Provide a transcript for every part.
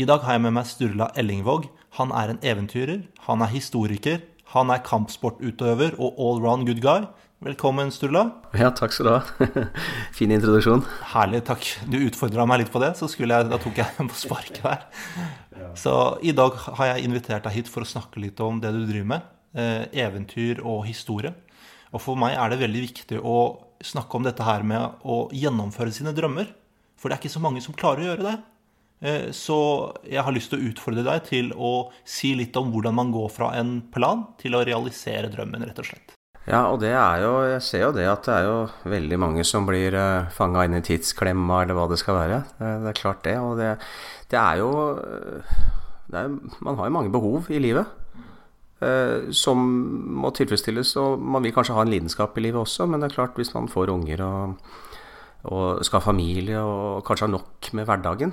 I dag har jeg med meg Sturla Ellingvåg. Han er en eventyrer, han er historiker, han er kampsportutøver og allround good guy. Velkommen, Sturla. Ja, takk skal du ha. fin introduksjon. Herlig, takk. Du utfordra meg litt på det, så jeg, da tok jeg den på sparket der. Så i dag har jeg invitert deg hit for å snakke litt om det du driver med. Eh, eventyr og historie. Og for meg er det veldig viktig å snakke om dette her med å gjennomføre sine drømmer. For det er ikke så mange som klarer å gjøre det. Eh, så jeg har lyst til å utfordre deg til å si litt om hvordan man går fra en plan til å realisere drømmen, rett og slett. Ja, og det er jo Jeg ser jo det at det er jo veldig mange som blir eh, fanga inn i tidsklemma, eller hva det skal være. Det, er klart, det. Og det, det er jo det er, Man har jo mange behov i livet. Som må tilfredsstilles. Og man vil kanskje ha en lidenskap i livet også, men det er klart hvis man får unger og, og skal ha familie og kanskje har nok med hverdagen,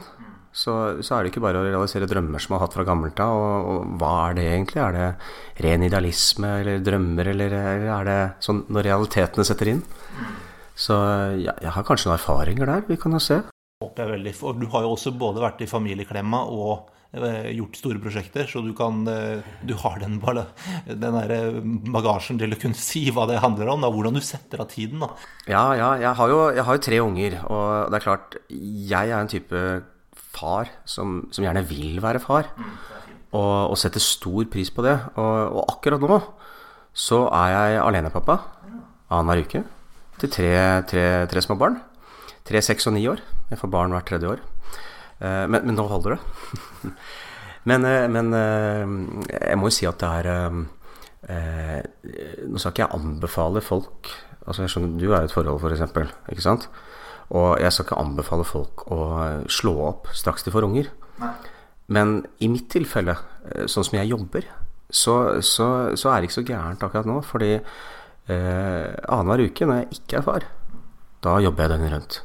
så, så, er det ikke bare å realisere drømmer som man har hatt fra gammelt av. Og, og, hva er det egentlig? Er det ren idealisme eller drømmer, eller, eller er det sånn når realitetene setter inn? Så ja, jeg har kanskje noen erfaringer der vi kan jo se. Håper jeg veldig. For du har jo også både vært i familieklemma og eh, gjort store prosjekter, så du, kan, eh, du har den, den eh, bagasjen til å kunne si hva det handler om. Da, hvordan du setter av tiden. Da. Ja, ja. Jeg har, jo, jeg har jo tre unger, og det er klart Jeg er en type far som, som gjerne vil være far, og, og, setter stor pris på det. Og, og, akkurat nå så er jeg alenepappa annenhver uke til tre, tre, tre, små barn. Tre, seks og ni år. Jeg får barn hvert tredje år. Eh, men, men, nå holder det. men, eh, men, eh, jeg må jo si at det er Nå skal ikke jeg anbefale folk Altså jeg skjønner, Du er i et forhold, f.eks. Ikke sant? Og jeg skal ikke anbefale folk å slå opp straks de får unger. Nei. Men i mitt tilfelle, eh, sånn som jeg jobber, så, så, så er det ikke så gærent akkurat nå. Fordi eh, annenhver uke når jeg ikke er far, da jobber jeg døgnet rundt.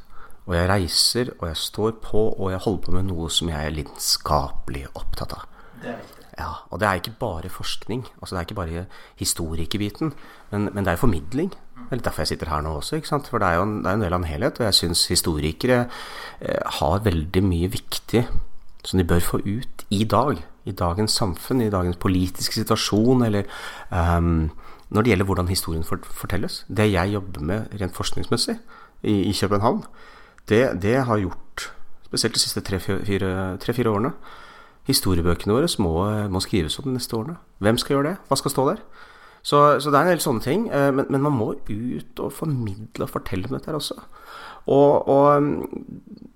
Og jeg reiser, og jeg står på, og jeg holder på med noe som jeg er lidenskapelig opptatt av. Det er viktig. Ja, Og det er ikke bare forskning. altså Det er ikke bare historikerbiten. Men, men det er formidling. Det er derfor jeg sitter her nå også. For det er jo en, er en del av en helhet. Og jeg syns historikere eh, har veldig mye viktig som de bør få ut i dag. I dagens samfunn, i dagens politiske situasjon, eller um, når det gjelder hvordan historien fortelles. Det jeg jobber med rent forskningsmessig i, i København, det, det, har gjort, spesielt de siste tre-fire årene Historiebøkene våre må, må skrives om de neste årene. Hvem skal gjøre det? Hva skal stå der? Så, så, det er en del sånne ting. Eh, men, men, man må ut og formidle og fortelle om dette her også. Og, og mm,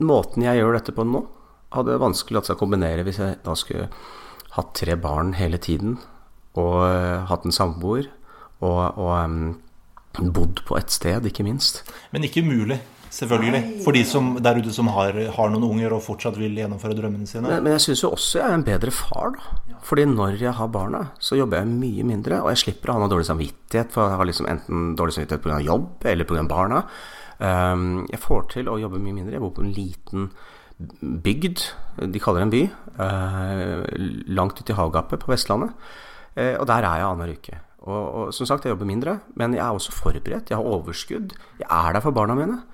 måten jeg gjør dette på nå, hadde vanskelig latt seg kombinere hvis jeg da skulle hatt tre barn hele tiden og uh, hatt en samboer og, og um, bodd på et sted, ikke minst. Men ikke umulig. Selvfølgelig. For de som, der ute som har, har, noen unger og fortsatt vil gjennomføre drømmene sine. Men, men jeg syns jo også jeg er en bedre far, da. Fordi når jeg har barna, så jobber jeg mye mindre. Og jeg slipper å ha noe dårlig samvittighet, for jeg har liksom enten dårlig samvittighet pga. jobb eller pga. barna. Um, jeg får til å jobbe mye mindre. Jeg bor på en liten bygd, de kaller det en by, uh, langt ute i havgapet på Vestlandet. Uh, og der er jeg annenhver uke. Og, og, som sagt, jeg jobber mindre, men jeg er også forberedt. Jeg har overskudd. Jeg er der for barna mine.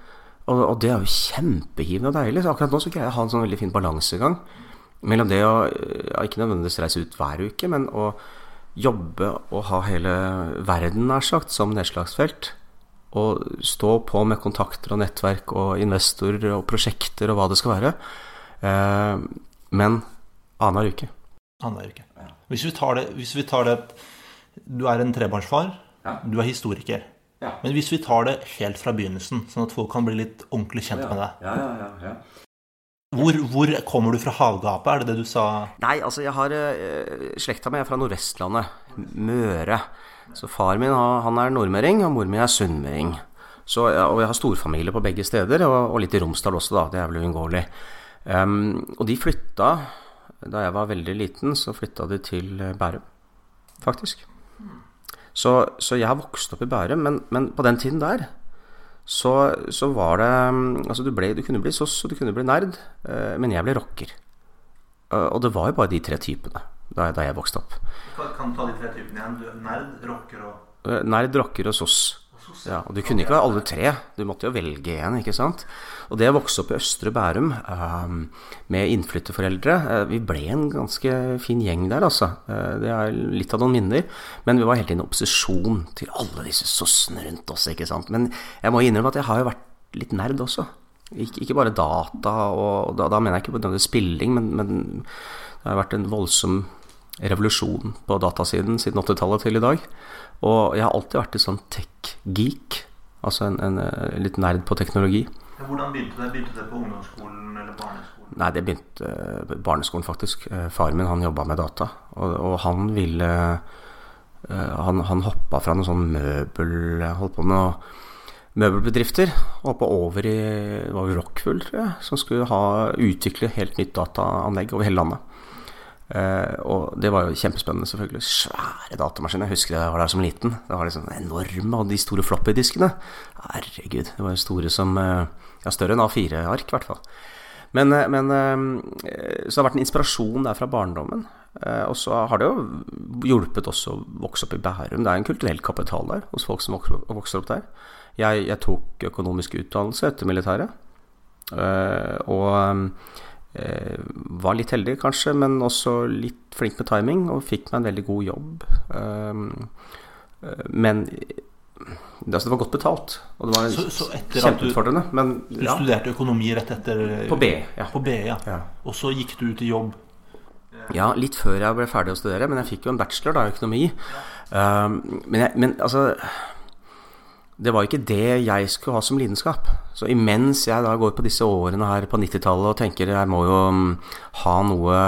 Og, og, det er jo kjempegivende og deilig. Så akkurat nå så greier jeg å ha en sånn veldig fin balansegang mellom det å ja, ikke nødvendigvis reise ut hver uke, men å jobbe og ha hele verden, nær sagt, som nedslagsfelt. Og stå på med kontakter og nettverk og investorer og prosjekter og hva det skal være. Eh, men annenhver uke. Annenhver uke. Hvis vi tar det, hvis vi tar det Du er en trebarnsfar. Ja. Du er historiker. Ja. Men hvis vi tar det helt fra begynnelsen, sånn at folk kan bli litt ordentlig kjent med deg ja, hvor, hvor, kommer du fra havgapet, er det det du sa? Nei, altså jeg har uh, Slekta mi er fra Nordvestlandet. Møre. Så far min han er nordmøring, og mor mi er sunnmøring. Så, og jeg har storfamilie på begge steder, og, og litt i Romsdal også, da. Det er vel uunngåelig. Um, og de flytta Da jeg var veldig liten, så flytta de til Bærum, faktisk. Så, så, jeg har vokst opp i Bærum, men, men på den tiden der så, så, var det Altså, du, ble, du kunne bli soss, og du kunne bli nerd, eh, men jeg ble rocker. Og det var jo bare de tre typene da, da jeg vokste opp. Kan du ta de tre typene igjen? Du, nerd, rocker og eh, Nerd, rocker og soss. Ja, og du kunne ikke være alle tre. Du måtte jo velge én, ikke sant. Og det å vokse opp i Østre Bærum um, med innflytterforeldre uh, Vi ble en ganske fin gjeng der, altså. Uh, det er litt av noen minner. Men vi var hele tiden en opposisjon til alle disse sossene rundt oss, ikke sant. Men jeg må innrømme at jeg har jo vært litt nerd også. Ikke, bare data, og da, da, mener jeg ikke på spilling, men, men det har vært en voldsom revolusjon på datasiden siden 80-tallet til i dag. Og jeg har alltid vært en sånn tech-geek. Altså en, en, en, litt nerd på teknologi. Hvordan begynte det? Begynte det på ungdomsskolen eller barneskolen? Nei, det begynte på uh, barneskolen, faktisk. Uh, faren min han jobba med data, og, og han ville uh, Han, han hoppa fra noe sånn møbel Holdt på med noe møbelbedrifter. Hoppa over i var Rockwool, tror jeg, som skulle ha, utvikle helt nytt dataanlegg over hele landet. Uh, og det var jo kjempespennende, selvfølgelig. Svære datamaskiner. Jeg husker jeg var der som liten. Det var liksom enorme, og de store floppy-diskene. Herregud. Det var jo store som uh, Ja, større enn A4-ark, i hvert fall. Men, uh, men Så det har vært en inspirasjon der fra barndommen. og så har det jo hjulpet oss å vokse opp i Bærum. Det er en kulturell kapital der hos folk som vokser, opp der. Jeg, jeg, tok økonomisk utdannelse etter militæret. og var litt heldig, kanskje, men også litt flink med timing, og fikk meg en veldig god jobb. Um, eh, men altså, det var godt betalt, og det var så, så kjempeutfordrende. Men, du ja. studerte økonomi rett etter På B, ja. På B, ja. ja. Og så gikk du ut i jobb? Ja, litt før jeg ble ferdig å studere, men jeg fikk jo en bachelor da, i økonomi. Um, men, jeg, men altså det var ikke det jeg skulle ha som lidenskap. Så imens jeg da går på disse årene her på 90-tallet og tenker jeg må jo mm, ha noe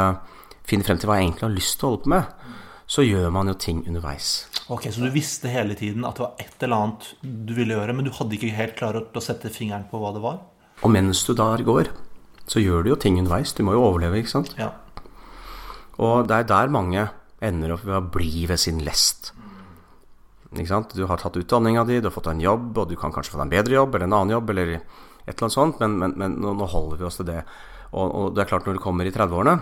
Finne frem til hva jeg egentlig har lyst til å holde på med, så gjør man jo ting underveis. Ok, Så du visste hele tiden at det var et eller annet du ville gjøre, men du hadde ikke helt klart å sette fingeren på hva det var? Og mens du da går, så gjør du jo ting underveis. Du må jo overleve, ikke sant? Ja. Og det er der mange ender opp ved å bli ved sin lest. Du har tatt utdanninga di, du har fått deg en jobb, og du kan kanskje få deg en bedre jobb eller en annen jobb, eller et eller annet sånt, men, men, men nå, holder vi oss til det. Og, og, det er klart, når du kommer i 30-årene,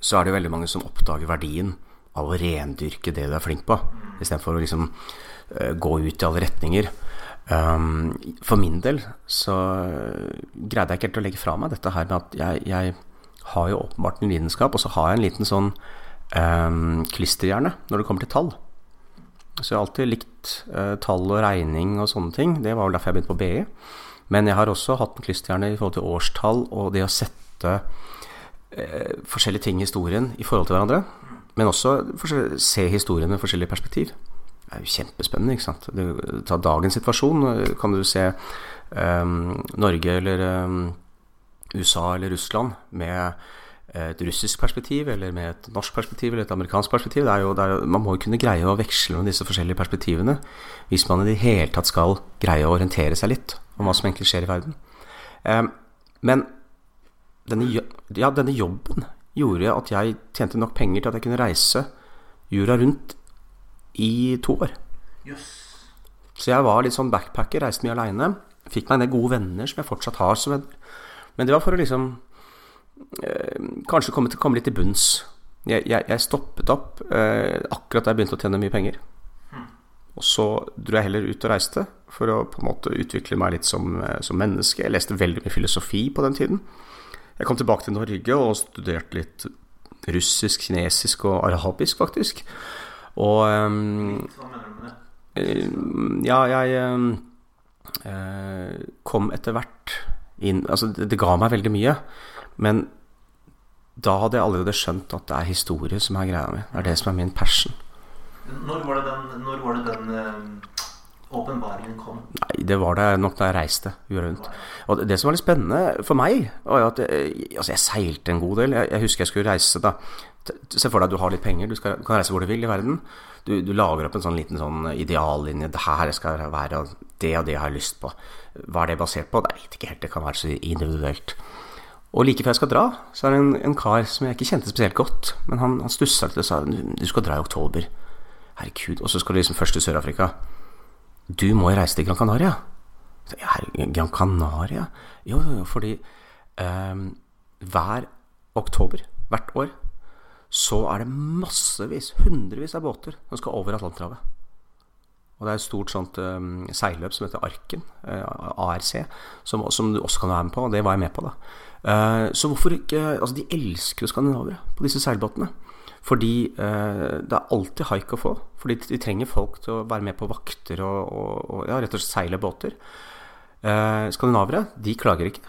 så er det veldig mange som oppdager verdien av å rendyrke det du er flink på, istedenfor å liksom uh, gå ut i alle retninger. Um, for min del så greide jeg ikke helt å legge fra meg dette her med at jeg, jeg har jo åpenbart en lidenskap, og så har jeg en liten sånn um, klisterhjerne når det kommer til tall. Så jeg har alltid likt eh, tall og regning og sånne ting. Det var vel derfor jeg begynte på BI. Men jeg har også hatt en klisterhjerne i forhold til årstall og det å sette eh, forskjellige ting i historien i forhold til hverandre. Men også se historien med forskjellige perspektiv. Det er jo kjempespennende. ikke sant? Du, ta dagens situasjon. Kan du se um, Norge eller um, USA eller Russland med et russisk perspektiv, eller med et norsk perspektiv, eller et amerikansk perspektiv. Det er jo, er, man må jo kunne greie å veksle med disse forskjellige perspektivene hvis man i det hele tatt skal greie å orientere seg litt om hva som egentlig skjer i verden. Eh, men denne, ja, denne jobben gjorde at jeg tjente nok penger til at jeg kunne reise jorda rundt i to år. Yes. Så jeg var litt sånn backpacker, reiste mye aleine. Fikk meg en del gode venner som jeg fortsatt har som venner. Men det var for å liksom kanskje komme, til, komme, litt til bunns. Jeg, jeg, jeg stoppet opp eh, akkurat da jeg begynte å tjene mye penger. Og så dro jeg heller ut og reiste for å på en måte utvikle meg litt som, eh, som, menneske. Jeg leste veldig mye filosofi på den tiden. Jeg kom tilbake til Norge og studerte litt russisk, kinesisk og arabisk, faktisk. Og um, Ja, jeg um, kom etter hvert inn Altså, det, det ga meg veldig mye. Men da hadde jeg allerede skjønt at det er historie som er greia mi. Det er det som er min passion. Når var det den, når var det den uh, åpenbaringen kom? Nei, Det var det nok da jeg reiste rundt. Og det som var litt spennende for meg, var at jeg, eh, altså jeg seilte en god del. Jeg, jeg, husker jeg skulle reise da Se for deg at du har litt penger. Du, skal, du kan reise hvor du vil i verden. Du, du, lager opp en sånn liten sånn ideallinje. Det her skal være det og det jeg har lyst på. Hva er det basert på? Det er ikke helt. Det kan være så individuelt. Og like før jeg skal dra, så er det en, en, kar som jeg ikke kjente spesielt godt. Men han, han stussa litt og sa du skal dra i oktober. Herregud. Og så skal du liksom først til Sør-Afrika. Du må jo reise til Gran Canaria. Herregud, Gran Canaria? Jo, jo, fordi eh, hver oktober hvert år så er det massevis, hundrevis av båter som skal over Atlanterhavet. Og det er et stort sånt um, seilløp som heter Arken, uh, ARC, som, som, du også kan være med på. Og det var jeg med på, da. Uh, så hvorfor ikke Altså, de elsker jo skandinavere på disse seilbåtene. Fordi uh, det er alltid haik å få. Fordi de trenger folk til å være med på vakter og, og, og ja, rett og slett seile båter. skandinavere, de klager ikke.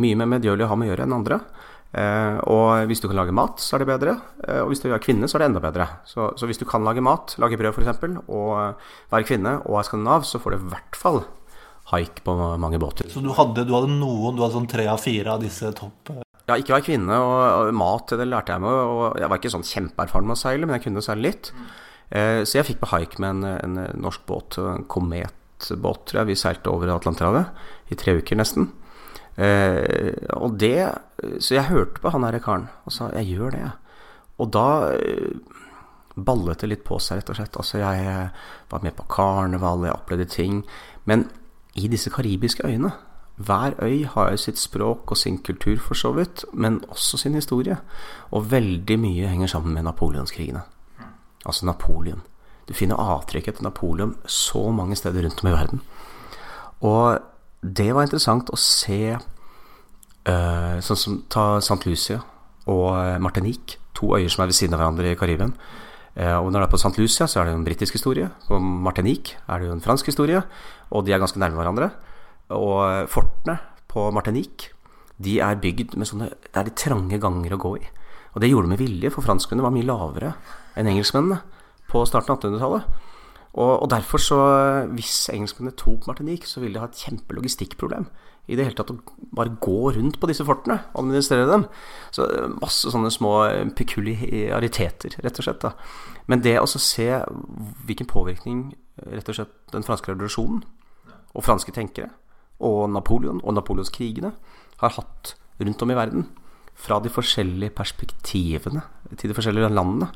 Mye mer medgjørlig å ha med å gjøre enn andre. Eh, og hvis du kan lage mat, så er det bedre. Eh, og hvis du er kvinne, så er det enda bedre. Så, så hvis du kan lage mat, lage brød f.eks., og være kvinne og er skandinav, så får du i hvert fall haik på mange båter. Så du hadde, du hadde noen, du hadde sånn tre av fire av disse topp... Ja, ikke være kvinne, og, mat det lærte jeg meg. Og jeg var ikke sånn kjempeerfaren med å seile, men jeg kunne seile litt. Eh, så jeg fikk på haik med en, en norsk båt, en kometbåt, tror jeg. Vi seilte over Atlanterhavet i tre uker nesten. Eh, og det Så jeg hørte på han herre karen og sa 'jeg gjør det', Og da eh, ballet det litt på seg, rett og slett. Altså, jeg eh, var med på karneval, jeg opplevde ting. Men i disse karibiske øyene hver øy har jo sitt språk og sin kultur, for så vidt, men også sin historie. Og veldig mye henger sammen med napoleonskrigene. Altså Napoleon. Du finner avtrykk etter Napoleon så mange steder rundt om i verden. Og det var interessant å se uh, sånn som ta St. Lucia og eh, Martinique. To øyer som er ved siden av hverandre i Karibien. Uh, og når det er på St. Lucia, så er det jo en britisk historie. På Martinique er det jo en fransk historie. Og de er ganske nærme hverandre. Og fortene på Martinique de er bygd med sånne Det er de trange ganger å gå i. Og det gjorde de med vilje, for franskmennene var mye lavere enn engelskmennene på starten av 1800-tallet. Og, og, derfor så Hvis engelskmennene tok Martinique, så ville de ha et kjempelogistikkproblem. I det hele tatt å bare gå rundt på disse fortene, og administrere dem. Så masse sånne små pekuliariteter, rett og slett. da. Men det å se hvilken påvirkning rett og slett den franske revolusjonen og franske tenkere og Napoleon og napoleonskrigene har hatt rundt om i verden, fra de forskjellige perspektivene til de forskjellige landene,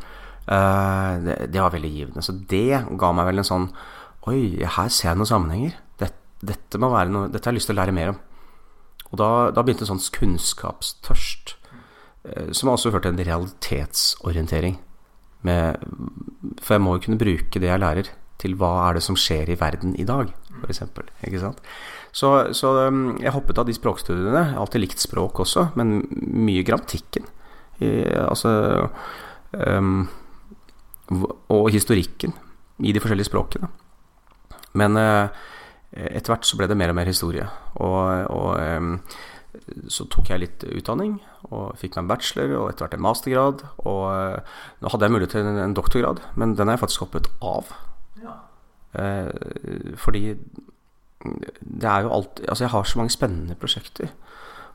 Eh, det, var veldig givende. Så det ga meg vel en sånn Oi, her ser jeg noen sammenhenger. Dette, dette, noe, dette har jeg lyst til å lære mer om. Og da, da begynte en sånn kunnskapstørst, eh, som også førte til en realitetsorientering. Med, for jeg må jo kunne bruke det jeg lærer, til hva er det som skjer i verden i dag, f.eks. Ikke sant? Så, så, um, jeg hoppet av de språkstudiene. Jeg har alltid likt språk også, men mye grammatikken. Altså um, og historikken i de forskjellige språkene. Men eh, etter hvert så ble det mer og mer historie. Og, og eh, så tok jeg litt utdanning og fikk meg en bachelor og etter hvert en mastergrad. Og eh, nå hadde jeg mulighet til en, doktorgrad, men den har jeg faktisk hoppet av. Ja. Eh, fordi det er jo alltid Altså, jeg har så mange spennende prosjekter.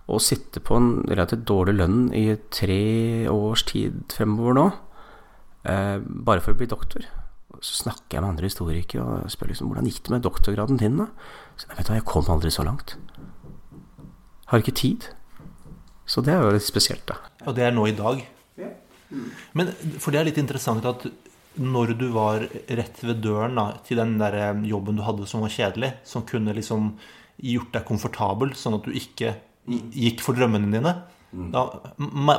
Å sitte på en relativt dårlig lønn i tre års tid fremover nå Eh, bare for å bli doktor. Så snakker jeg med andre historikere og spør liksom hvordan gikk det med doktorgraden din. da? Så jeg vet du, jeg kom aldri så langt. Har ikke tid. Så det er jo litt spesielt, da. Og det er nå i dag. Men for det er litt interessant at når du var rett ved døren da, til den der eh, jobben du hadde som var kjedelig, som kunne liksom gjort deg komfortabel, sånn at du ikke gikk for drømmene dine, mm. da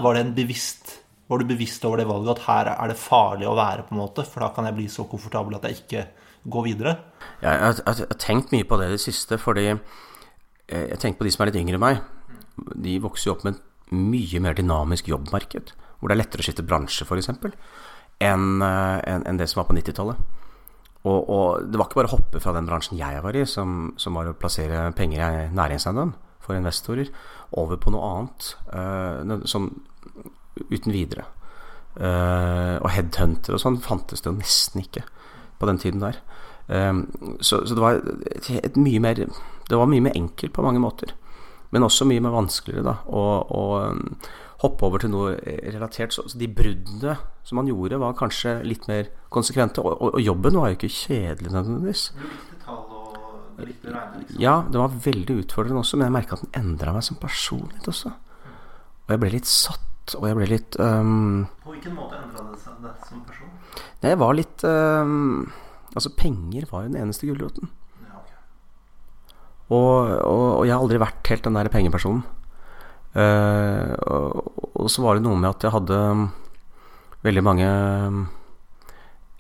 var det en bevisst var du bevisst over det valget at her er det farlig å være, på en måte, for da kan jeg bli så komfortabel at jeg ikke går videre? Jeg, jeg, har tenkt mye på det i det siste, fordi eh, jeg tenker på de som er litt yngre enn meg. De vokser jo opp med et mye mer dynamisk jobbmarked, hvor det er lettere å skifte bransje, f.eks., enn eh, en, det som var på 90-tallet. Og, og, det var ikke bare å hoppe fra den bransjen jeg var i, som, som var å plassere penger i næringseiendom for investorer, over på noe annet. Uh, som uten videre. Uh, og headhunter og sånn fantes det jo nesten ikke på den tiden der. Um, så, så, det var et, et, mye mer Det var mye mer enkelt på mange måter. Men også mye mer vanskeligere da å, å um, hoppe over til noe relatert. Så, så, de bruddene som man gjorde, var kanskje litt mer konsekvente. Og, og, og jobben var jo ikke kjedelig nødvendigvis. Liksom. Ja, det var veldig utfordrende også, men jeg merka at den endra meg som person litt også. Og jeg ble litt satt og jeg ble litt um, På hvilken måte endra det seg det som person? Jeg var litt um, Altså, penger var jo den eneste gulroten. Ja, okay. og, og, og, jeg har aldri vært helt den der pengepersonen. Uh, og, og, så var det noe med at jeg hadde um, veldig mange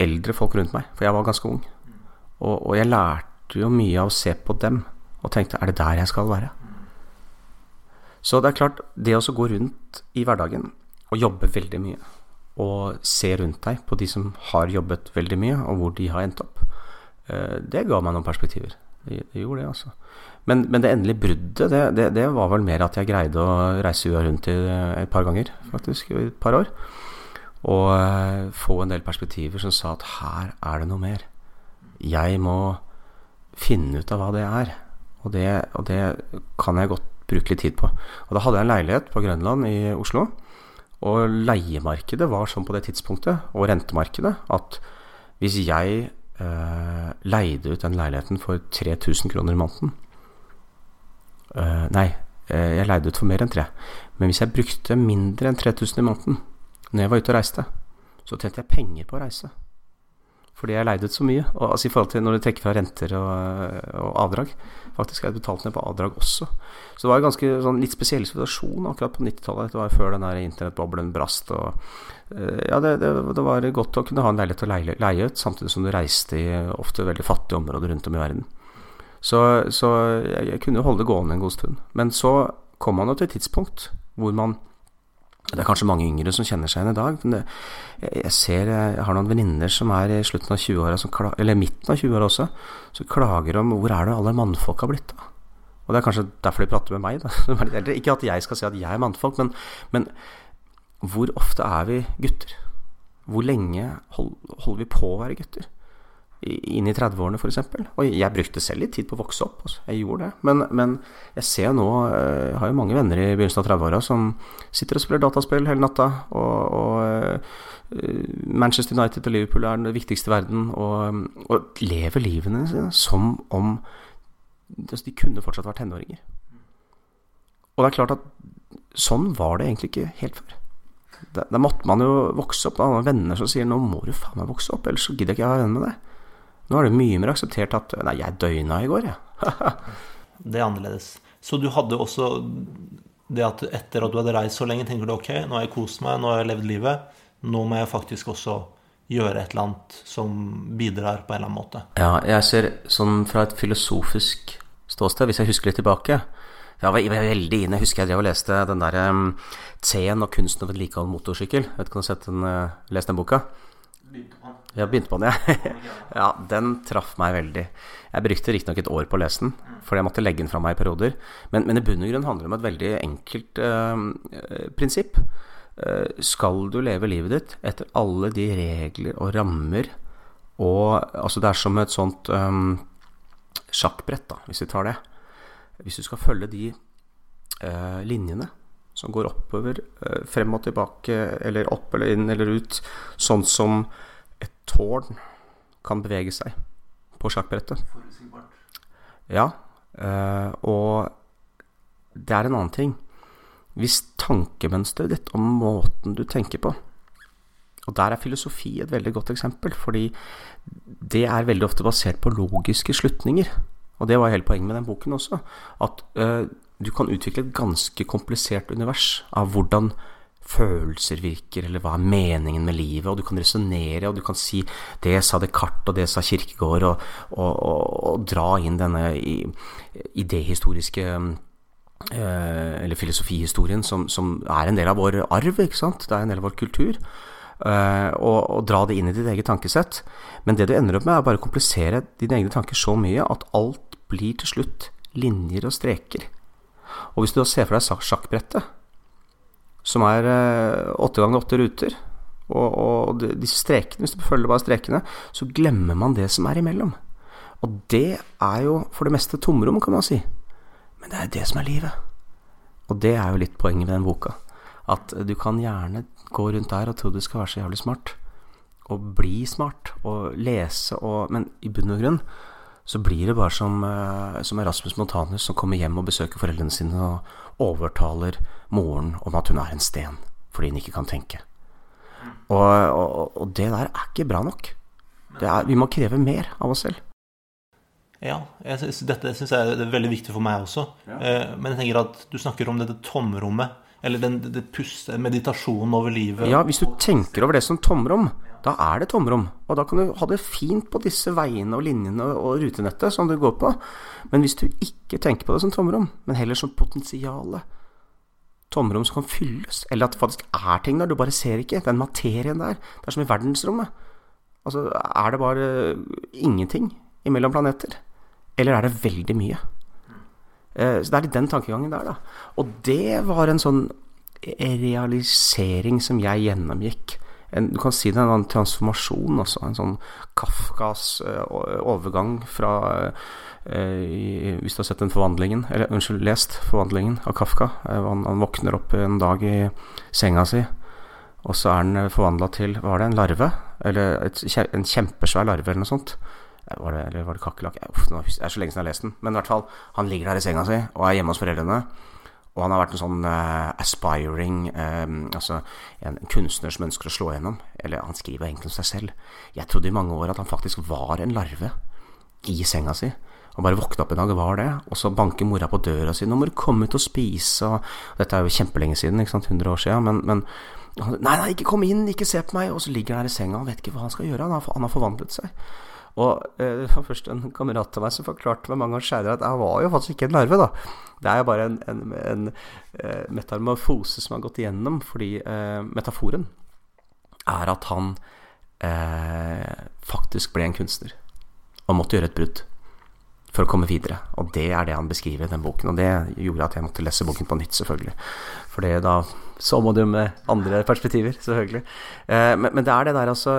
eldre folk rundt meg, for jeg var ganske ung. Og, og jeg lærte jo mye av å se på dem og tenkte er det der jeg skal være? Så det er klart, det å gå rundt i hverdagen og jobbe veldig mye, og se rundt deg på de som har jobbet veldig mye, og hvor de har endt opp, eh, det ga meg noen perspektiver. Det, gjorde det, altså. Men, men, det endelige bruddet, det, det, det, var vel mer at jeg greide å reise UiA rundt i et par ganger, faktisk, i et par år. Og eh, få en del perspektiver som sa at her er det noe mer. Jeg må finne ut av hva det er. Og det, og det kan jeg godt bruke litt tid på. Og da hadde jeg en leilighet på Grønland i Oslo. Og leiemarkedet var sånn på det tidspunktet, og rentemarkedet, at hvis jeg eh, leide ut den leiligheten for 3000 kroner i måneden eh, Nei, eh, jeg leide ut for mer enn tre. Men hvis jeg brukte mindre enn 3000 i måneden når jeg var ute og reiste, så tjente jeg penger på å reise fordi jeg leide ut så mye. Og, altså I forhold til når du trekker fra renter og, og avdrag. Faktisk er betalt ned på avdrag også. Så det var en ganske sånn, litt spesiell situasjon akkurat på 90-tallet. Det var før den der internettboblen brast. Og, uh, ja, det, det, det, var godt å kunne ha en leilighet å leie, leie, ut, samtidig som du reiste i ofte veldig fattige områder rundt om i verden. Så, så jeg, jeg kunne holde det gående en god stund. Men så kom man jo til et tidspunkt hvor man det er kanskje mange yngre som kjenner seg igjen i dag. Men jeg ser jeg har noen venninner som er i slutten av 20-åra, eller midten av 20-åra også, som klager om hvor er det alle mannfolk har blitt av? Og det er kanskje derfor de prater med meg, da. Ikke at jeg skal si at jeg er mannfolk, men, men hvor ofte er vi gutter? Hvor lenge holder vi på å være gutter? Inn i 30-årene f.eks. Og jeg brukte selv litt tid på å vokse opp. Altså. Jeg gjorde det. Men, men jeg ser nå Jeg eh, har jo mange venner i begynnelsen av 30-åra som sitter og spiller dataspill hele natta. Og, og uh, Manchester United og Liverpool er den viktigste verden. Og, og lever livene sine som om altså, de kunne fortsatt vært tenåringer. Og det er klart at sånn var det egentlig ikke helt før. Da, måtte man jo vokse opp. Da har venner som sier 'nå må du faen meg vokse opp', ellers så gidder jeg ikke å være venn med deg. Nå er det mye mer akseptert at Nei, jeg døgna i går, jeg. det er annerledes. Så du hadde også det at etter at du hadde reist så lenge, tenker du ok, nå har jeg kost meg, nå har jeg levd livet. Nå må jeg faktisk også gjøre et eller annet som bidrar på en eller annen måte. Ja, jeg ser sånn fra et filosofisk ståsted, hvis jeg husker litt tilbake Jeg var veldig inne, jeg husker jeg drev og leste den der um, T-en og kunsten å vedlikeholde motorsykkel. Jeg vet ikke om du har den, uh, lest den boka? Begynte på har begynt på den, ja. ja. Den traff meg veldig. Jeg brukte riktignok et år på å lese den, fordi jeg måtte legge den fra meg i perioder. Men, men i bunn og grunn handler det om et veldig enkelt uh, prinsipp. Uh, skal du leve livet ditt etter alle de regler og rammer og Altså, det er som et sånt um, sjakkbrett, da, hvis vi tar det. Hvis du skal følge de uh, linjene som går oppover, frem og tilbake, eller opp eller inn eller ut, sånn som tårn kan bevege seg på sjakkbrettet. Ja, eh, og det er en annen ting. Hvis tankemønsteret ditt og måten du tenker på Og der er filosofi et veldig godt eksempel, fordi det er veldig ofte basert på logiske slutninger. Og det var hele poenget med den boken også. At uh, du kan utvikle et ganske komplisert univers av hvordan følelser virker, eller hva er meningen med livet, og du kan resonnere, og du kan si det sa Descartes, og det sa Kirkegård, og, og, og, og dra inn denne idéhistoriske eh, eller filosofihistorien som, som, er en del av vår arv, ikke sant? Det er en del av vår kultur. Uh, og, og, dra det inn i ditt eget tankesett. Men det du ender opp med, er bare å komplisere dine egne tanker så mye at alt blir til slutt linjer og streker. Og hvis du da ser for deg sjakkbrettet, som er eh, åtte ganger åtte ruter. Og, og disse strekene, hvis du følger bare strekene, så glemmer man det som er imellom. Og det er jo for det meste tomrom, kan man si. Men det er det som er livet. Og det er jo litt poenget med den boka. At du kan gjerne gå rundt der og tro du skal være så jævlig smart. Og bli smart. Og lese og Men i bunn og grunn så blir det bare som, eh, som Erasmus Montanus som kommer hjem og besøker foreldrene sine og overtaler moren om at hun er en sten fordi hun ikke kan tenke. Og, og, og det der er ikke bra nok. Er, vi må kreve mer av oss selv. Ja, synes, dette syns jeg er veldig viktig for meg også. Ja. Eh, men jeg tenker at du snakker om dette tomrommet. Eller den, det puste, meditasjonen over livet. Ja, hvis du tenker over det som tomrom, da er det tomrom. Og da kan du ha det fint på disse veiene og linjene og rutenettet som du går på. Men hvis du ikke tenker på det som tomrom, men heller som potensialet Tomrom som kan fylles, eller at det faktisk er ting der, du bare ser ikke. Den materien der. Det er som i verdensrommet. Altså, er det bare ingenting imellom planeter? Eller er det veldig mye? Eh, så det er litt den tankegangen der, da. Og det var en sånn realisering som jeg gjennomgikk. En, du kan si det er en transformasjon også. En sånn Kafkas uh, overgang fra Hvis du har sett den forvandlingen Eller unnskyld, lest forvandlingen av Kafka. Uh, han, han, våkner opp en dag i senga si, og så er han forvandla til Var det en larve? Eller et, en kjempesvær larve, eller noe sånt. Var det, eller var det kakerlakk? Det er så lenge siden jeg har lest den. Men i hvert fall, han ligger der i senga si og er hjemme hos foreldrene. Og han har vært en sånn uh, aspiring um, Altså en kunstner som ønsker å slå gjennom. Eller han skriver egentlig om seg selv. Jeg trodde i mange år at han faktisk var en larve i senga si. Og bare våkna opp en dag var det. Og så banker mora på døra si 'Nå må du komme ut og spise', og Dette er jo kjempelenge siden, ikke sant, 100 år siden. Men, men Nei, nei, ikke kom inn, ikke se på meg! Og så ligger han her i senga og vet ikke hva han skal gjøre. Han har, han har forvandlet seg. Og eh, det var først en kamerat av meg som forklarte meg mange ganger senere at jeg var jo faktisk ikke en larve, da. Det er jo bare en, en, en en metamorfose som har gått igjennom, fordi eh, metaforen er at han eh, faktisk ble en kunstner og måtte gjøre et brudd for å komme videre. Og det er det han beskriver i den boken. Og det gjorde at jeg måtte lese boken på nytt, selvfølgelig. For det da så må du med andre perspektiver, selvfølgelig. Men, men, det er det der altså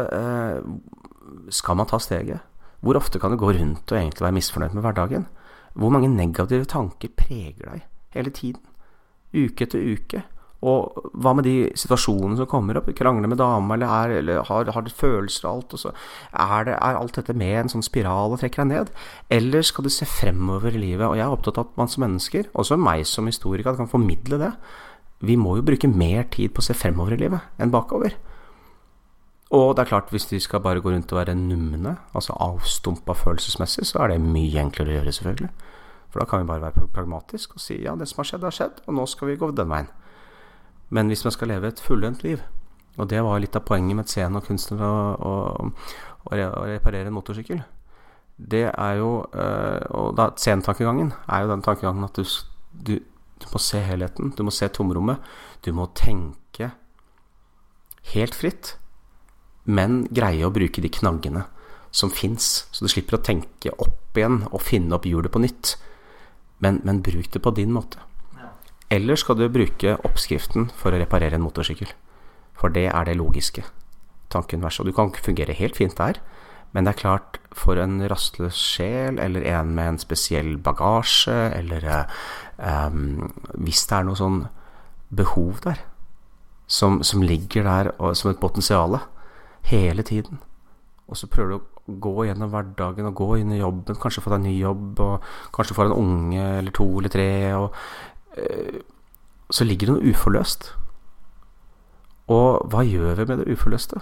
Skal man ta steget? Hvor ofte kan du gå rundt og egentlig være misfornøyd med hverdagen? Hvor mange negative tanker preger deg hele tiden? Uke etter uke. Og hva med de situasjonene som kommer opp? Krangler med dama, eller, er, eller har, har følelser og alt? Og så er, det, er, alt dette med en sånn spiral og trekker deg ned? Eller skal du se fremover i livet? Og jeg er opptatt av at man som mennesker, også meg som historiker, kan formidle det. Vi må jo bruke mer tid på å se fremover i livet enn bakover. Og det er klart, hvis de skal bare gå rundt og være numne, altså avstumpa følelsesmessig, så er det mye enklere å gjøre, selvfølgelig. For da kan vi bare være pragmatisk og si ja, det som har skjedd, har skjedd, og nå skal vi gå den veien. Men hvis man skal leve et fullendt liv, og det var litt av poenget med scenen og kunsten å, reparere en motorsykkel, det er jo øh, Og da scenetankegangen er jo den tankegangen at du, du, du må se helheten, du må se tomrommet, du må tenke helt fritt men greie å bruke de knaggene som fins, så du slipper å tenke opp igjen og finne opp hjulet på nytt. Men, men bruk det på din måte. Eller skal du bruke oppskriften for å reparere en motorsykkel. For det er det logiske. Tanken. Og du kan fungere helt fint der, men det er klart, for en rastløs sjel, eller en med en spesiell bagasje, eller um, hvis det er noe sånn behov der, som, som ligger der og, som et potensial, hele tiden. Og så prøver du å gå gjennom hverdagen og gå inn i jobben, kanskje få deg en ny jobb, og kanskje få en unge eller to eller tre, og Så ligger det noe uforløst. Og hva gjør vi med det uforløste?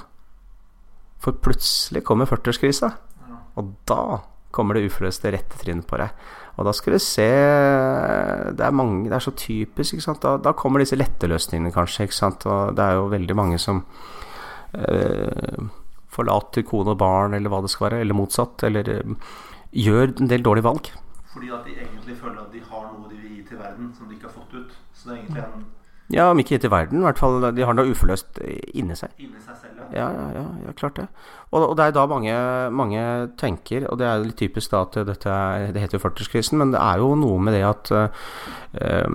For plutselig kommer 40-årskrisa, og da kommer det uforløste rett i trynet på deg. Og da skal du se Det er mange, det er så typisk. Da, da kommer disse lette løsningene, kanskje. Og det er jo veldig mange som eh, forlater kone og barn, eller hva det skal være, eller motsatt, eller eh, gjør en del dårlige valg. Fordi at de egentlig føler at de har noe de vil gi til verden som de ikke har fått ut. Så det er egentlig en ja, om ikke gi til verden, i hvert fall. De har noe uforløst inni seg. Inni seg selv, ja. Ja, ja, ja, klart det. Og, og, det er da mange, mange, tenker, og det er litt typisk da at dette er, Det heter jo 40-årskrisen, men det er jo noe med det at uh,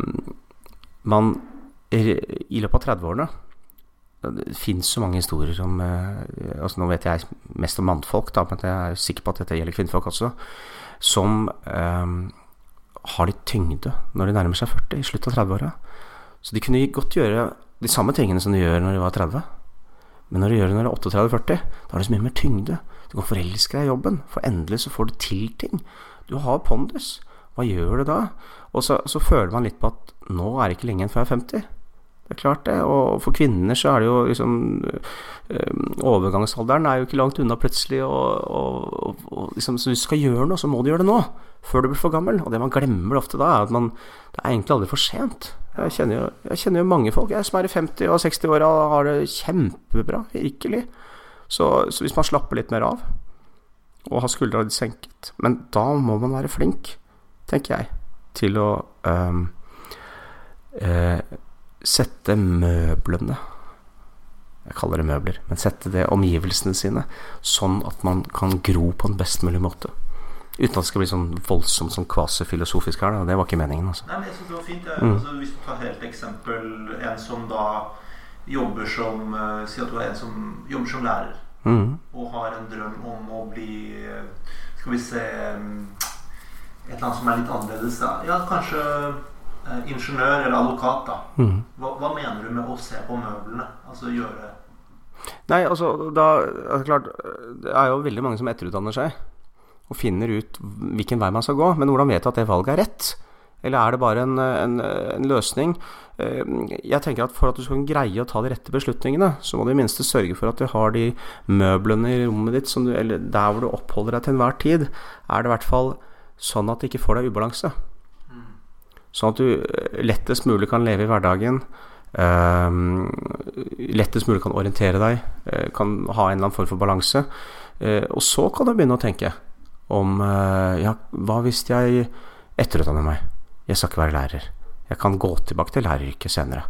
man i løpet av 30-årene det finnes så mange historier om eh, altså Nå vet jeg mest om mannfolk, da, men jeg er sikker på at dette gjelder kvinnfolk også. Som eh, har litt tyngde når de nærmer seg 40, i slutt av 30-åra. Så de kunne godt gjøre de samme tingene som de gjør når de var 30. Men når de gjør det når du er 38-40, da har du så mye mer tyngde. Du kan forelske deg i jobben, for endelig så får du til ting. Du har pondus. Hva gjør du da? Og så, så føler man litt på at nå er det ikke lenge igjen før jeg er 50. Det er klart det. Og for kvinner så er det jo liksom øh, Overgangsalderen er jo ikke langt unna plutselig. Og, og, og liksom, så hvis du skal gjøre noe, så må du gjøre det nå. Før du blir for gammel. Og det man glemmer ofte da, er at man Det er egentlig aldri for sent. Jeg kjenner, jo, jeg kjenner jo mange folk jeg som er i 50- og 60-åra og har det kjempebra, virkelig. Så, så, hvis man slapper litt mer av, og har skuldra litt senket Men da må man være flink, tenker jeg, til å øh, uh, sette møblene Jeg kaller det møbler, men sette det omgivelsene sine sånn at man kan gro på en best mulig måte. Uten at det skal bli sånn voldsomt sånn kvasifilosofisk her. Da. Det var ikke meningen. Altså. Nei, men jeg synes det var fint. Mm. Altså, hvis du tar helt eksempel en som da jobber som uh, Si at du er en som jobber som lærer. Mm. Og har en drøm om å bli uh, Skal vi se um, Et eller annet som er litt annerledes. Da. Ja, kanskje ingeniør eller advokat. da mm. hva, hva, mener du med å se på møblene? Altså gjøre Nei, altså da altså, Klart, det er jo veldig mange som etterutdanner seg og finner ut hvilken vei man skal gå. Men hvordan vet du at det valget er rett? Eller er det bare en, en, en, løsning? Eh, jeg tenker at For at du skal greie å ta de rette beslutningene, så må du i minste sørge for at du har de møblene i rommet ditt, du, eller der hvor du oppholder deg til enhver tid, er det i hvert fall sånn at det ikke får deg ubalanse. Sånn at du eh, lettest mulig kan leve i hverdagen. Uh, lettest mulig kan orientere deg, uh, kan ha en eller annen form for balanse. Og så kan du begynne å tenke om eh, Ja, hva hvis jeg etterutdanner meg? Jeg skal ikke være lærer. Jeg kan gå tilbake til læreryrket senere.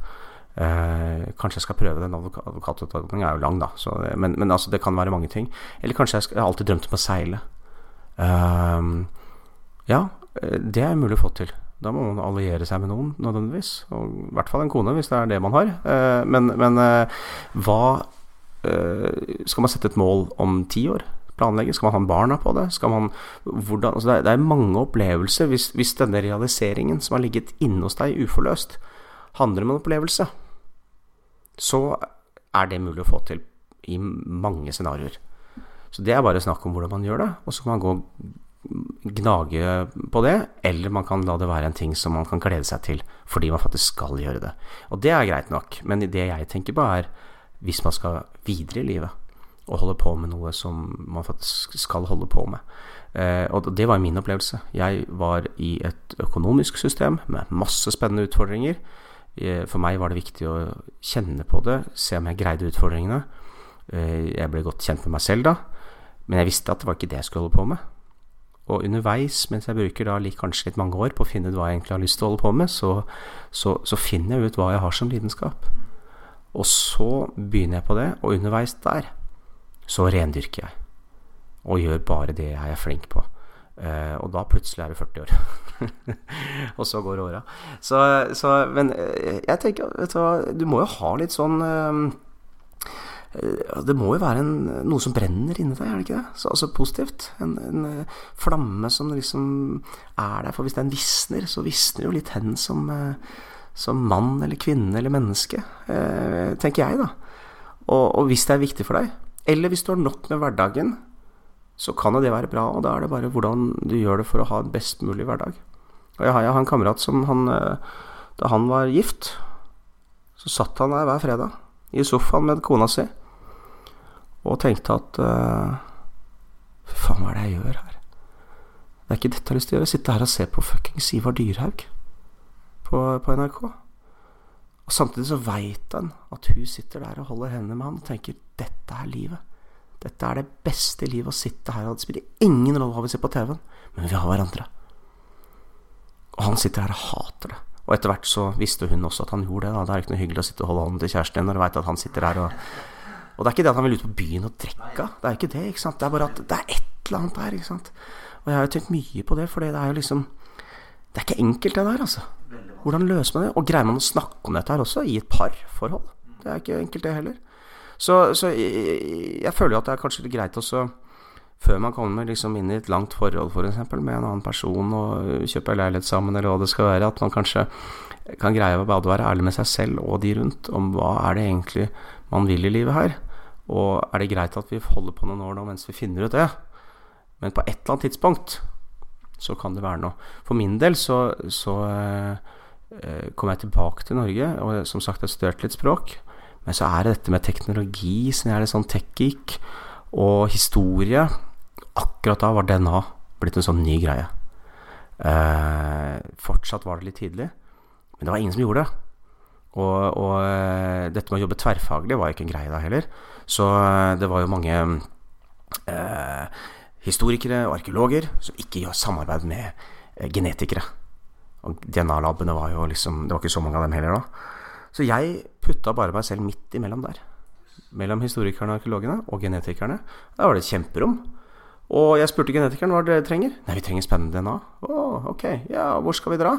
Eh, kanskje jeg skal prøve den. Advokatutdanningen er jo lang, da. Så, men, men altså, det kan være mange ting. Eller kanskje jeg, skal, jeg har alltid drømt om å seile. Eh, ja, det er mulig å få til. Da må man alliere seg med noen, nødvendigvis. Og I hvert fall en kone, hvis det er det man har. Eh, men, men eh, hva eh, Skal man sette et mål om ti år? planlegge? Skal man ha barna på det? Man, hvordan, altså det, er, mange opplevelser. Hvis, hvis, denne realiseringen som har ligget inne hos deg uforløst, handler om en opplevelse, så er det mulig å få til i mange scenarioer. Så det er bare snakk om hvordan man gjør det, og så kan man gå gnage på det, eller man kan la det være en ting som man kan glede seg til fordi man faktisk skal gjøre det. Og det er greit nok, men det jeg tenker på, er hvis man skal videre i livet og holde på med noe som man faktisk skal holde på med. Eh, og det var min opplevelse. Jeg var i et økonomisk system med masse spennende utfordringer. Eh, for meg var det viktig å kjenne på det, se om jeg greide utfordringene. Eh, jeg ble godt kjent med meg selv da, men jeg visste at det var ikke det jeg skulle holde på med. Og underveis, mens jeg bruker da kanskje litt mange år på å finne ut hva jeg egentlig har lyst til å holde på med, så, så, så finner jeg ut hva jeg har som lidenskap. Og så begynner jeg på det, og underveis der så rendyrker jeg. Og gjør bare det jeg er flink på. Uh, og da plutselig er du 40 år. og så går åra. Så, så, Men eh, jeg tenker vet du, hva, du må jo ha litt sånn eh, det må jo være en, noe som brenner inni deg, er det ikke det? Så, altså positivt. En, en, eh, flamme som liksom er der. For hvis den visner, så visner jo litt hen som, som mann eller kvinne eller menneske, eh, tenker jeg, da. Og, og hvis det er viktig for deg, eller hvis du har nok med hverdagen, så kan jo det være bra. Og da er det bare hvordan du gjør det for å ha en best mulig hverdag. Og jeg har, jeg har en kamerat som han eh, Da han var gift, så satt han der hver fredag i sofaen med kona si og tenkte at Fy faen, hva er det jeg gjør her? Det er ikke dette jeg har lyst til å gjøre. Sitte her og se på fuckings Ivar Dyrhaug på, på NRK. Og Samtidig så veit han at hun sitter der og holder hendene med han og tenker dette er livet. Dette er det beste livet å sitte her. Og det spiller ingen rolle hva vi ser på TV-en, men vi har hverandre. Og han sitter her og hater det. Og etter hvert så visste hun også at han gjorde det. Da. Det er ikke noe hyggelig å sitte og holde hånden til kjæresten din når du veit at han sitter her og Og det er ikke det at han vil ut på byen og drikke. Det er ikke det, ikke sant. Det er bare at det er et eller annet der, ikke sant. Og jeg har jo tenkt mye på det, for det er jo liksom Det er ikke enkelt, det der, altså. Hvordan løser man det? Og greier man å snakke om dette her også, i et parforhold? Det er ikke enkelt, det heller. Så, så jeg, jeg, føler jo at det er kanskje litt greit også før man kommer liksom inn i et langt forhold f.eks. For med en annen person og kjøper leilighet sammen, eller hva det skal være, at man kanskje kan greie å være ærlig med seg selv og de rundt om hva er det egentlig man vil i livet her. Og er det greit at vi holder på noen år nå mens vi finner ut det? Men på et eller annet tidspunkt så kan det være noe. For min del så, så eh, kom jeg tilbake til Norge, og som sagt, jeg studerte litt språk. Men så er det dette med teknologi, som jeg er litt sånn tech-geek, og historie. Akkurat da var DNA blitt en sånn ny greie. Eh, fortsatt var det litt tidlig, Men det var ingen som gjorde det. Og, og eh, dette med å jobbe tverrfaglig var ikke en greie da heller. Så eh, det var jo mange eh, historikere og arkeologer som ikke gjør samarbeid med eh, genetikere. Og DNA-labene var jo liksom Det var ikke så mange av dem heller da. Så jeg putta bare meg selv midt imellom der. Mellom historikerne og arkeologene og genetikerne. Da var det et kjemperom. Og jeg spurte genetikeren hva dere trenger. Nei, vi trenger spennende DNA. Å, ok. Ja, hvor skal vi dra?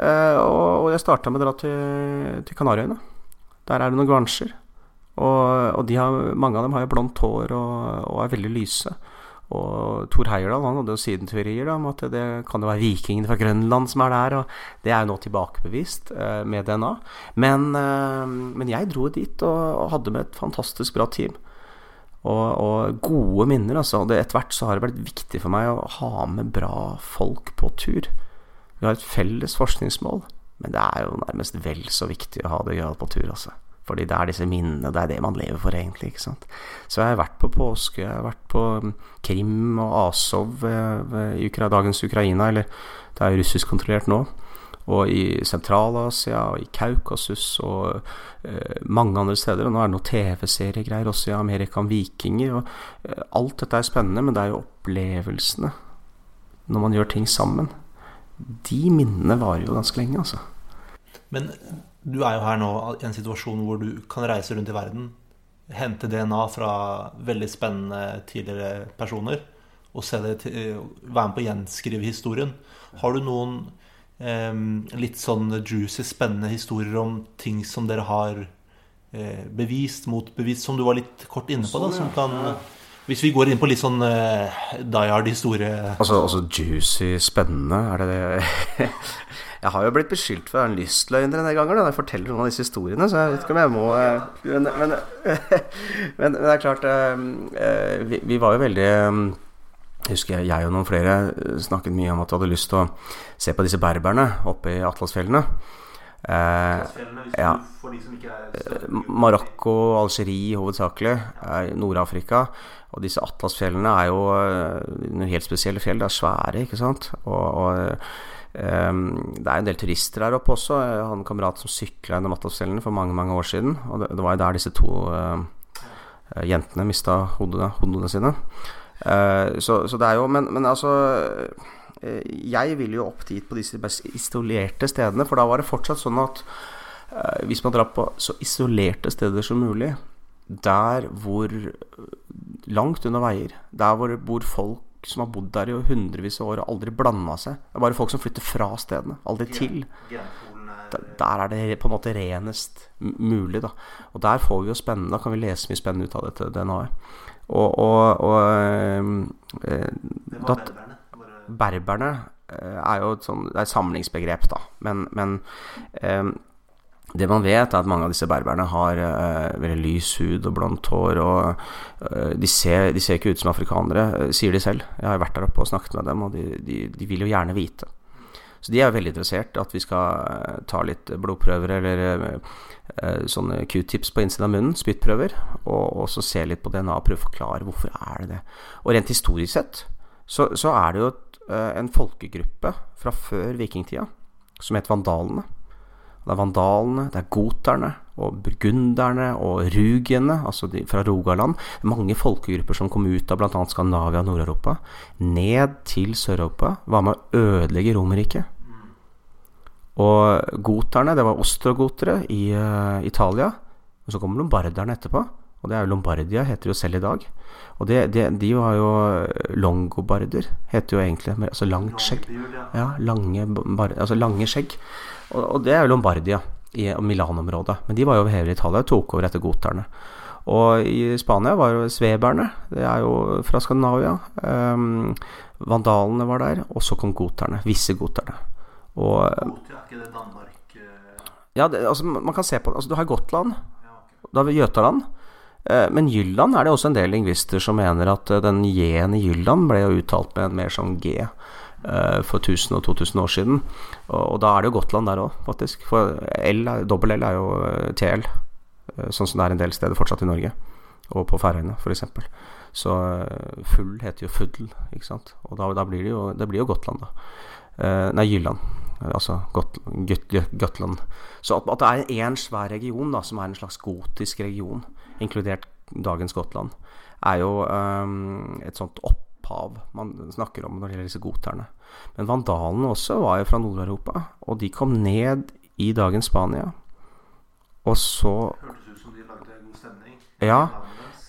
Eh, og, jeg starta med å dra til, til Kanariøyene. Der er det noen guansjer. Og, og har, mange av dem har jo blondt hår og, og, er veldig lyse. Og Thor Heyerdahl han hadde jo sydenteorier om at det kan jo være vikingene fra Grønland som er der. Og det er jo nå tilbakebevist eh, med DNA. Men, eh, men, jeg dro dit og, og, hadde med et fantastisk bra team. Og, og gode minner, altså. Etter hvert så har det vært viktig for meg å ha med bra folk på tur. Vi har et felles forskningsmål, men det er jo nærmest vel så viktig å ha det gøyalt på tur, altså. Fordi det er disse minnene, det er det man lever for, egentlig. ikke sant? Så jeg har vært på påske, jeg har vært på um, Krim og Asov eh, i dagens Ukraina, eller det er jo russisk kontrollert nå. Og i Sentral-Asia og i Kaukasus og eh, mange andre steder. Og nå er det noen TV-seriegreier også i Amerika om vikinger. Og eh, alt dette er spennende, men det er jo opplevelsene når man gjør ting sammen de minnene varer jo ganske lenge, altså. Men du er jo her nå i en situasjon hvor du kan reise rundt i verden, hente DNA fra veldig spennende tidligere personer, og se det til, være med på å gjenskrive historien. Har du noen eh, litt sånn juicy, spennende historier om ting som dere har eh, bevist, motbevist, som du var litt kort inne på, da, sånn, som kan hvis vi går inn på litt sånn uh, die hard-historie altså, altså, juicy, spennende, er det det Jeg har jo blitt beskyldt for å være en lystløgner en del ganger når jeg forteller noen av disse historiene, så jeg vet ikke om jeg må uh, men, men, men, det er klart uh, vi, vi, var jo veldig um, jeg husker jeg og noen flere snakket mye om at vi hadde lyst til å se på disse berberne oppe i Atlasfjellene. Eh, ja. Marokko, Algerie hovedsakelig, Nord-Afrika. Og disse Atlasfjellene er jo eh, noen helt spesielle fjell. Det er svære, ikke sant. Og, og um, det er en del turister der oppe også. Jeg hadde en kamerat som sykla gjennom Atlasfjellene for mange mange år siden. Og det, det var jo der disse to uh, jentene mista hodene, hodene sine. Uh, så, så, det er jo Men, men altså Jeg ville jo opp dit på disse mest isolerte stedene, for da var det fortsatt sånn at uh, hvis man drar på så isolerte steder som mulig, der hvor Langt under veier. Der hvor bor folk som har bodd der i hundrevis av år og aldri blanda seg. Det er bare folk som flytter fra stedene. Aldri til. Der er det på en måte renest mulig, da. Og der får vi jo spennende Da kan vi lese mye spennende ut av dette DNA-et. Og, og, og eh, da, Berberne eh, er jo et sånt, et samlingsbegrep, da. Men, men eh, det man vet, er at mange av disse berberne har uh, veldig lys hud og blondt hår. Og uh, de, ser, de, ser, ikke ut som afrikanere, sier de selv. Jeg har vært der oppe og snakket med dem, og de, de, de vil jo gjerne vite. Så de er veldig interessert at vi skal ta litt blodprøver eller sånne q-tips på innsiden av munnen, spyttprøver, og så se litt på DNA og prøve å forklare hvorfor er det det. Og rent historisk sett så, så er det jo et, en folkegruppe fra før vikingtida som het vandalene det er vandalene, det er goterne og burgunderne og rugiene, altså de fra Rogaland. Mange folkegrupper som kom ut av bl.a. Skandinavia og Nord-Europa, ned til Sør-Europa, var med å ødelegge Romerriket. Og goterne, det var ostrogotere i uh, Italia. Og så kommer lombarderne etterpå. Og det er jo Lombardia, heter det jo selv i dag. Og det, det, de var jo longobarder, heter jo egentlig Altså langt skjegg. Ja, lange, bar, altså lange skjegg. Og, og, det er jo Lombardia i Milan-området. Men de var jo over hele Italia og tok over etter goterne. Og i Spania var jo sveberne. Det er jo fra Skandinavia. Um, vandalene var der. Og så kom goterne. Visse goterne. Og Gotia, er ikke det Danmark uh... Ja, det, altså man kan se på Altså du har Gotland. Ja, okay. Du har Jøtaland. Uh, men Jylland er det også en del lingvister som mener at uh, den J-en i Jylland ble jo uttalt med en mer sånn G. Eh, for 1000 og 2000 år siden. Og, da er det jo Gotland der òg, faktisk. For L, dobbel L er jo eh, TL, eh, sånn som det er en del steder fortsatt i Norge. Og på Færøyene, f.eks. Så full heter jo fuddel, ikke sant. Og da, da blir det jo, det blir jo Gotland, da. nei, Jylland. altså Gotland. Så at, det er én svær region da, som er en slags gotisk region, inkludert dagens Gotland, er jo um, et sånt opphav man snakker om når det gjelder disse goterne. Men vandalene også var jo fra Nord-Europa, og de kom ned i dagens Spania. Og så Hørtes ut som de lagde god stemning. Ja,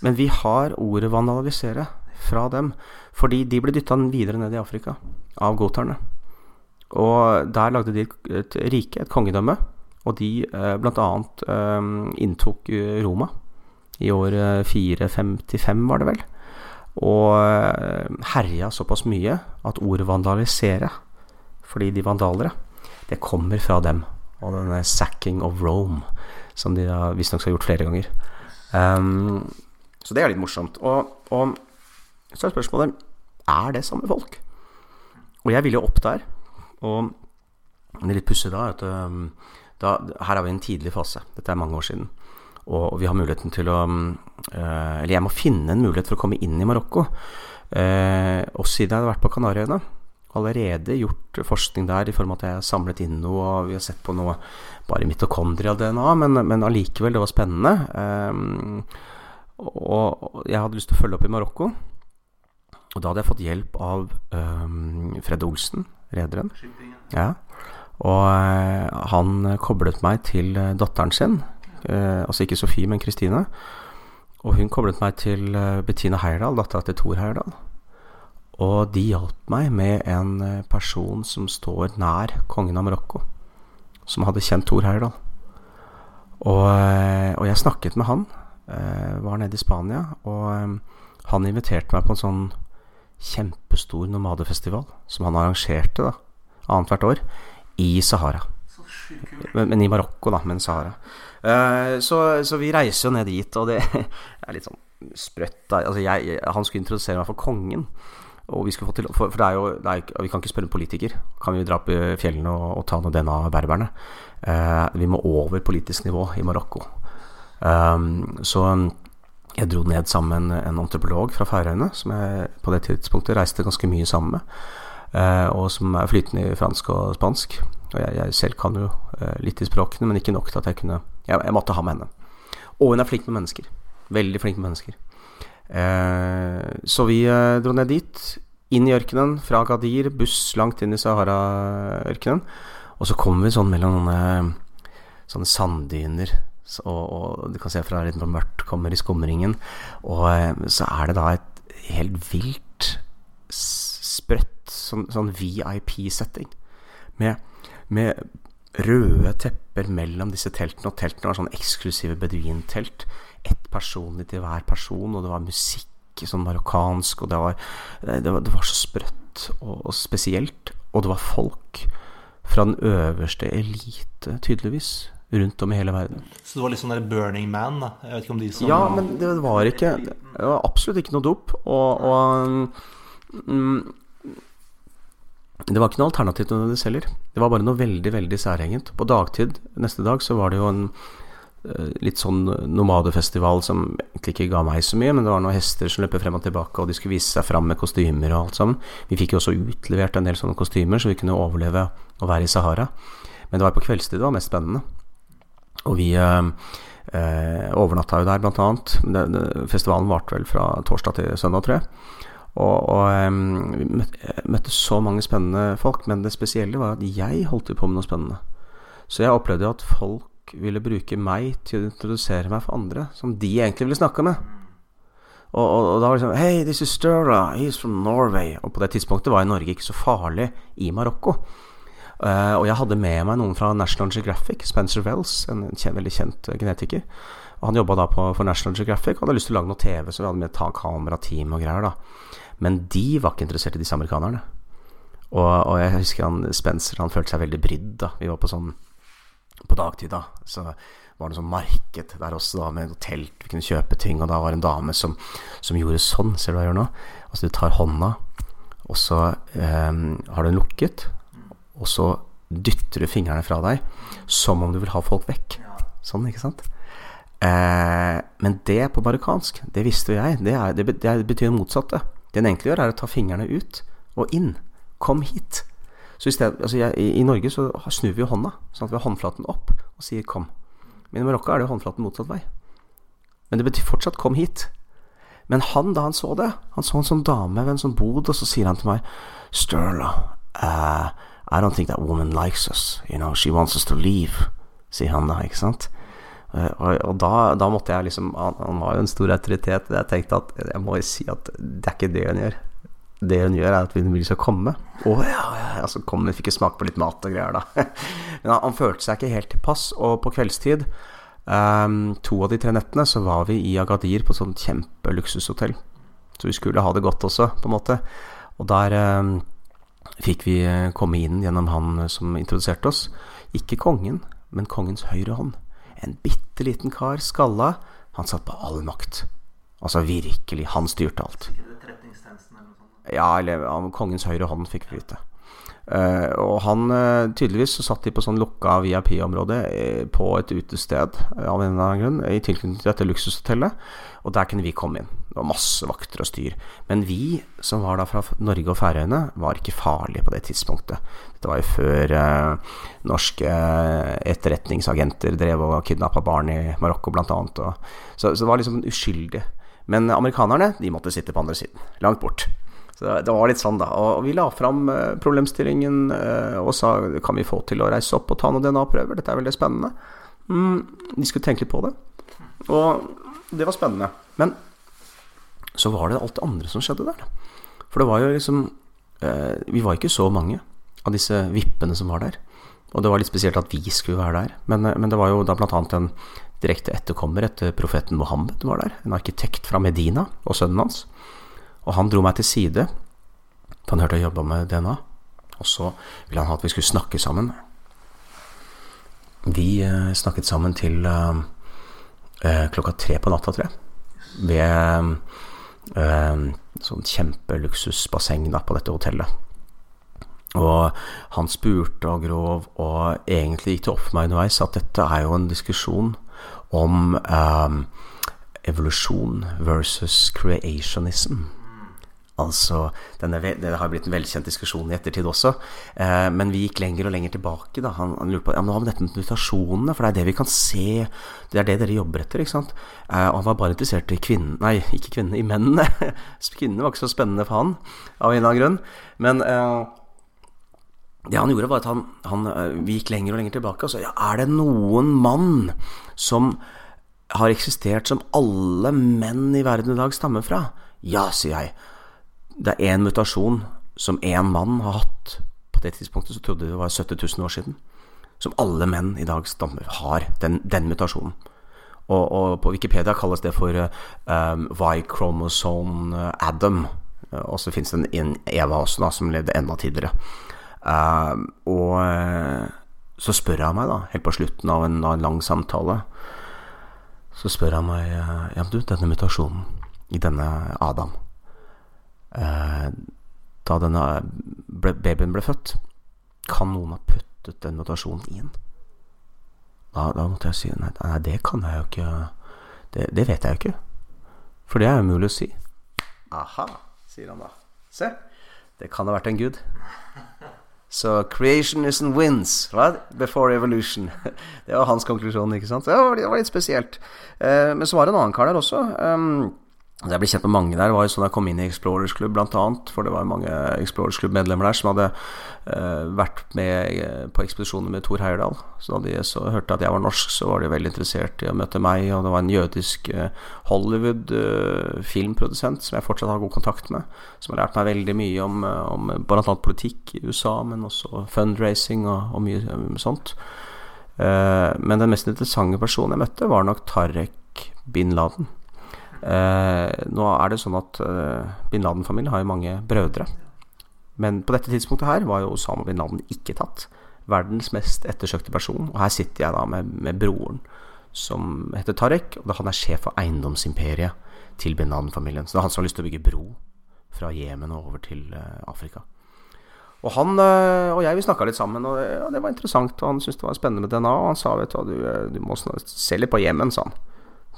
men vi har ordet vandalisere fra dem. Fordi de ble dytta videre ned i Afrika av goterne. Og der lagde de et rike, et kongedømme. Og de eh, bl.a. Eh, inntok eh, Roma i år 455, eh, var det vel. Og eh, herja såpass mye at ordet vandalisere, fordi de vandalere, det kommer fra dem. Og denne 'sacking of Rome', som de visstnok har gjort flere ganger. Um, så det er litt morsomt. Og, og så er spørsmålet er det samme folk. Og jeg ville jo opp der. Og det er litt pussig da at um, da, Her er vi i en tidlig fase. Dette er mange år siden. Og, og vi har muligheten til å uh, Eller jeg må finne en mulighet for å komme inn i Marokko. Uh, også siden jeg hadde vært på Kanariøyene. Allerede gjort forskning der i form av at jeg har samlet inn noe, og vi har sett på noe bare mitokondria-DNA, men, men allikevel, det var spennende. Um, og jeg hadde lyst til å følge opp i Marokko. Og da hadde jeg fått hjelp av um, Fred Olsen, rederen. Ja. Og uh, han koblet meg til datteren sin. Uh, altså ikke Sofie, men Kristine. Og hun koblet meg til Bettina Heyerdahl, dattera til Thor Heyerdahl. Og de hjalp meg med en person som står nær kongen av Marokko. Som hadde kjent Thor Heyerdahl. Og, og, jeg snakket med han. var nede i Spania. Og han inviterte meg på en sånn kjempestor nomadefestival som han arrangerte da, annethvert år i Sahara. Men, men, i Marokko, da, men Sahara. Uh, så, så, vi reiser jo ned dit, og det er litt sånn sprøtt. Altså, jeg, han skulle introdusere meg for kongen. Og vi skulle få til, for, for det er jo, det er, vi kan ikke spørre en politiker. Kan vi dra opp i fjellene og, og ta noe den av berberne? Uh, vi må over politisk nivå i Marokko. Um, så jeg dro ned sammen med en antropolog fra Færøyene, som jeg på det tidspunktet reiste ganske mye sammen med. Og som er flytende i fransk og spansk. Og jeg, jeg selv kan jo eh, litt i språkene, men ikke nok til at jeg kunne Jeg, jeg måtte ha med henne. Og hun er flink med mennesker. Veldig flink med mennesker. Eh, så vi eh, dro ned dit. Inn i ørkenen. Fra Gadir, buss langt inn i Sahara-ørkenen. Og så kommer vi sånn mellom noen sånne sanddyner og, og, du kan se fra litt mørkt kommer i skumringen. Og så er det da et helt vilt sprøtt sånn, sånn VIP-setting. Med, med, røde tepper mellom disse teltene, og teltene var sånn eksklusive beduintelt. Ett personlig til hver person, og det var musikk sånn marokkansk, og det var, det var, det var så sprøtt og, og spesielt. Og det var folk fra den øverste elite, tydeligvis rundt om i hele verden. Så det var litt sånn der Burning Man? da? Jeg vet ikke om de som Ja, men det var ikke Det var absolutt ikke noe dop. Og, og mm, Det var ikke noe alternativ til nødvendigvis heller. Det var bare noe veldig, veldig særegent. På dagtid neste dag så var det jo en eh, litt sånn nomadefestival som egentlig ikke ga meg så mye, men det var noen hester som løp frem og tilbake, og de skulle vise seg fram med kostymer og alt sammen. Vi fikk jo også utlevert en del sånne kostymer, så vi kunne overleve å være i Sahara. Men det var på kveldstid det var mest spennende. Og vi eh, eh, overnatta jo der, blant annet. Festivalen varte vel fra torsdag til søndag, tror jeg. Og, og vi møtte, møtte, så mange spennende folk, men det spesielle var at jeg holdt på med noe spennende. Så jeg opplevde jo at folk ville bruke meg til å introdusere meg for andre som de egentlig ville snakke med. Og, og, og da var det sånn Hei, this is Stura. He's from Norway. Og på det tidspunktet var Norge ikke så farlig i Marokko. Uh, og jeg hadde med meg noen fra National Geographic, Spencer Wells, en kjent, veldig kjent genetiker. Og han jobba da på, for National Geographic og hadde lyst til å lage noe TV, så vi hadde med ta kamerateam og greier, da. Men de var ikke interessert i disse amerikanerne. Og, og jeg husker han Spencer, han følte seg veldig brydd, da. Vi var på sånn på dagtid, da. Så var det sånn marked der også, da, med telt, vi kunne kjøpe ting, og da var det en dame som, som gjorde sånn, ser du hva jeg gjør nå? Altså, du tar hånda, og så eh, har du den lukket, og så dytter du fingrene fra deg som om du vil ha folk vekk. Sånn, ikke sant? Eh, men det på marokkansk, det visste jo jeg, det, er, det, betyr det motsatte. Det den egentlig gjør, er å ta fingrene ut og inn. Kom hit. Så i, sted, altså jeg, i, i, Norge så snur vi jo hånda, sånn at vi har håndflaten opp og sier 'kom'. Men i Marokko er det jo håndflaten motsatt vei. Men det betyr fortsatt 'kom hit'. Men han, da han så det Han så en sånn dame ved en sånn bod, og så sier han til meg 'Sturla, uh, I don't think that woman likes us. You know, she wants us to leave', sier han da, ikke sant? Uh, og, da, da, måtte jeg liksom han, han, var jo en stor autoritet. Jeg tenkte at jeg må jo si at det er ikke det hun gjør det hun gjør, er at hun vil skal komme. Å ja, ja, ja, så kom hun, fikk smake på litt mat og greier, da. Men han, han, følte seg ikke helt tilpass, og på kveldstid, um, to av de tre nettene, så var vi i Agadir på et sånt kjempeluksushotell. Så vi skulle ha det godt også, på en måte. Og der um, fikk vi eh, komme inn gjennom han som introduserte oss. Ikke kongen, men kongens høyre hånd. En bitte liten kar, skalla. Han satt på all makt. Altså virkelig, han styrte alt. Ja, eller ja, kongens høyre hånd, fikk vi vite. Uh, og han uh, tydeligvis så satt de på sånn lukka VIP-område uh, på et utested av en eller annen grunn i tilknytning til dette luksushotellet. Og der kunne vi komme inn. Det var masse vakter og styr. Men vi som var da fra Norge og Færøyene, var ikke farlige på det tidspunktet. Dette var jo før norske etterretningsagenter drev og kidnappa barn i Marokko, blant annet. Og, så, så det var liksom uskyldig. Men amerikanerne, de måtte sitte på andre siden. Langt bort. Så det var litt sånn, da. Og vi la fram eh, problemstillingen eh, og sa kan vi få til å reise opp og ta noen DNA-prøver, dette er veldig spennende. Mm, de skulle tenke litt på det. Og det var spennende. Men så var det alt det andre som skjedde der. For det var jo liksom eh, Vi var ikke så mange av disse vippene som var der. Og det var litt spesielt at vi skulle være der. Men, men det var jo da annet en direkte etterkommer etter profeten Mohammed var der. En arkitekt fra Medina og sønnen hans. Og han dro meg til side, han hørte jeg jobba med DNA. Og så ville han ha at vi skulle snakke sammen. Vi eh, snakket sammen til eh, eh klokka tre på natta, tror jeg. Ved eh, sånn kjempeluksusbasseng da, på dette hotellet. Og han spurte og grov, og egentlig gikk det opp for meg underveis at dette er jo en diskusjon om eh, evolusjon versus creationism. Altså, denne, Det har blitt en velkjent diskusjon i ettertid også. Eh, men vi gikk lenger og lenger tilbake. Da. Han, han lurte på ja, men hva med dette med mutasjonene, for det er det vi kan se. Det er det dere jobber etter. ikke sant? Eh, og han var bare interessert i kvinnene Nei, ikke kvinnene, i mennene. kvinnene var ikke så spennende for han, av en eller annen grunn. Men eh, det han gjorde, var at han, han, eh, vi gikk lenger og lenger tilbake sa ja, er det noen mann som har eksistert som alle menn i verden i dag stammer fra? Ja, sier jeg det er én mutasjon som én mann har hatt. På det tidspunktet så trodde vi det var 70 000 år siden. Som alle menn i dag stammer, har den, den mutasjonen. Og, og, på Wikipedia kalles det for um, Y-chromosome Adam. Og så fins det en Eva også, da, som levde enda tidligere. Um, og eh, så spør han meg, da, helt på slutten av en, av en lang samtale Så spør han meg Ja, men du, denne mutasjonen i denne Adam Eh, da denne babyen ble født, kan noen ha puttet den mutasjonen inn? Da, da, måtte jeg si nei, nei, det kan jeg jo ikke det, det, vet jeg jo ikke. For det er jo mulig å si. Aha, sier han da. Se, det kan ha vært en gud. Så creationism wins right? before evolution. Det var hans konklusjon. ikke sant? Det var, det var litt spesielt. Eh, men så var det en annen kar der også. Um, Altså, jeg ble kjent med mange der. Det var jo sånn jeg kom inn i Explorers Club, annet. For det var mange Explorers Club-medlemmer der som hadde uh, vært med uh, på ekspedisjoner med Thor Heyerdahl. Så da de så hørte at jeg var norsk, så var de veldig interessert i å møte meg. Og det var en jødisk uh, Hollywood-filmprodusent som jeg fortsatt har god kontakt med. Som har lært meg veldig mye om, om bl.a. politikk i USA, men også fundraising og, og mye sånt. men den mest interessante personen jeg møtte, var nok Tarek bin Laden. Eh, nå er det sånn at eh, bin Laden-familien har jo mange brødre. Men på dette tidspunktet her var jo Osama bin Laden ikke tatt. Verdens mest ettersøkte person. Og her sitter jeg da med, med broren, som heter Tarek. Og han er sjef for eiendomsimperiet til bin Laden-familien. Så det er han som har lyst til å bygge bro fra Jemen og over til uh, Afrika. Og han og jeg vi snakka litt sammen, og det var interessant. Og han syntes det var spennende med DNA. Og han sa vet du, du må se litt på Jemen, sa han.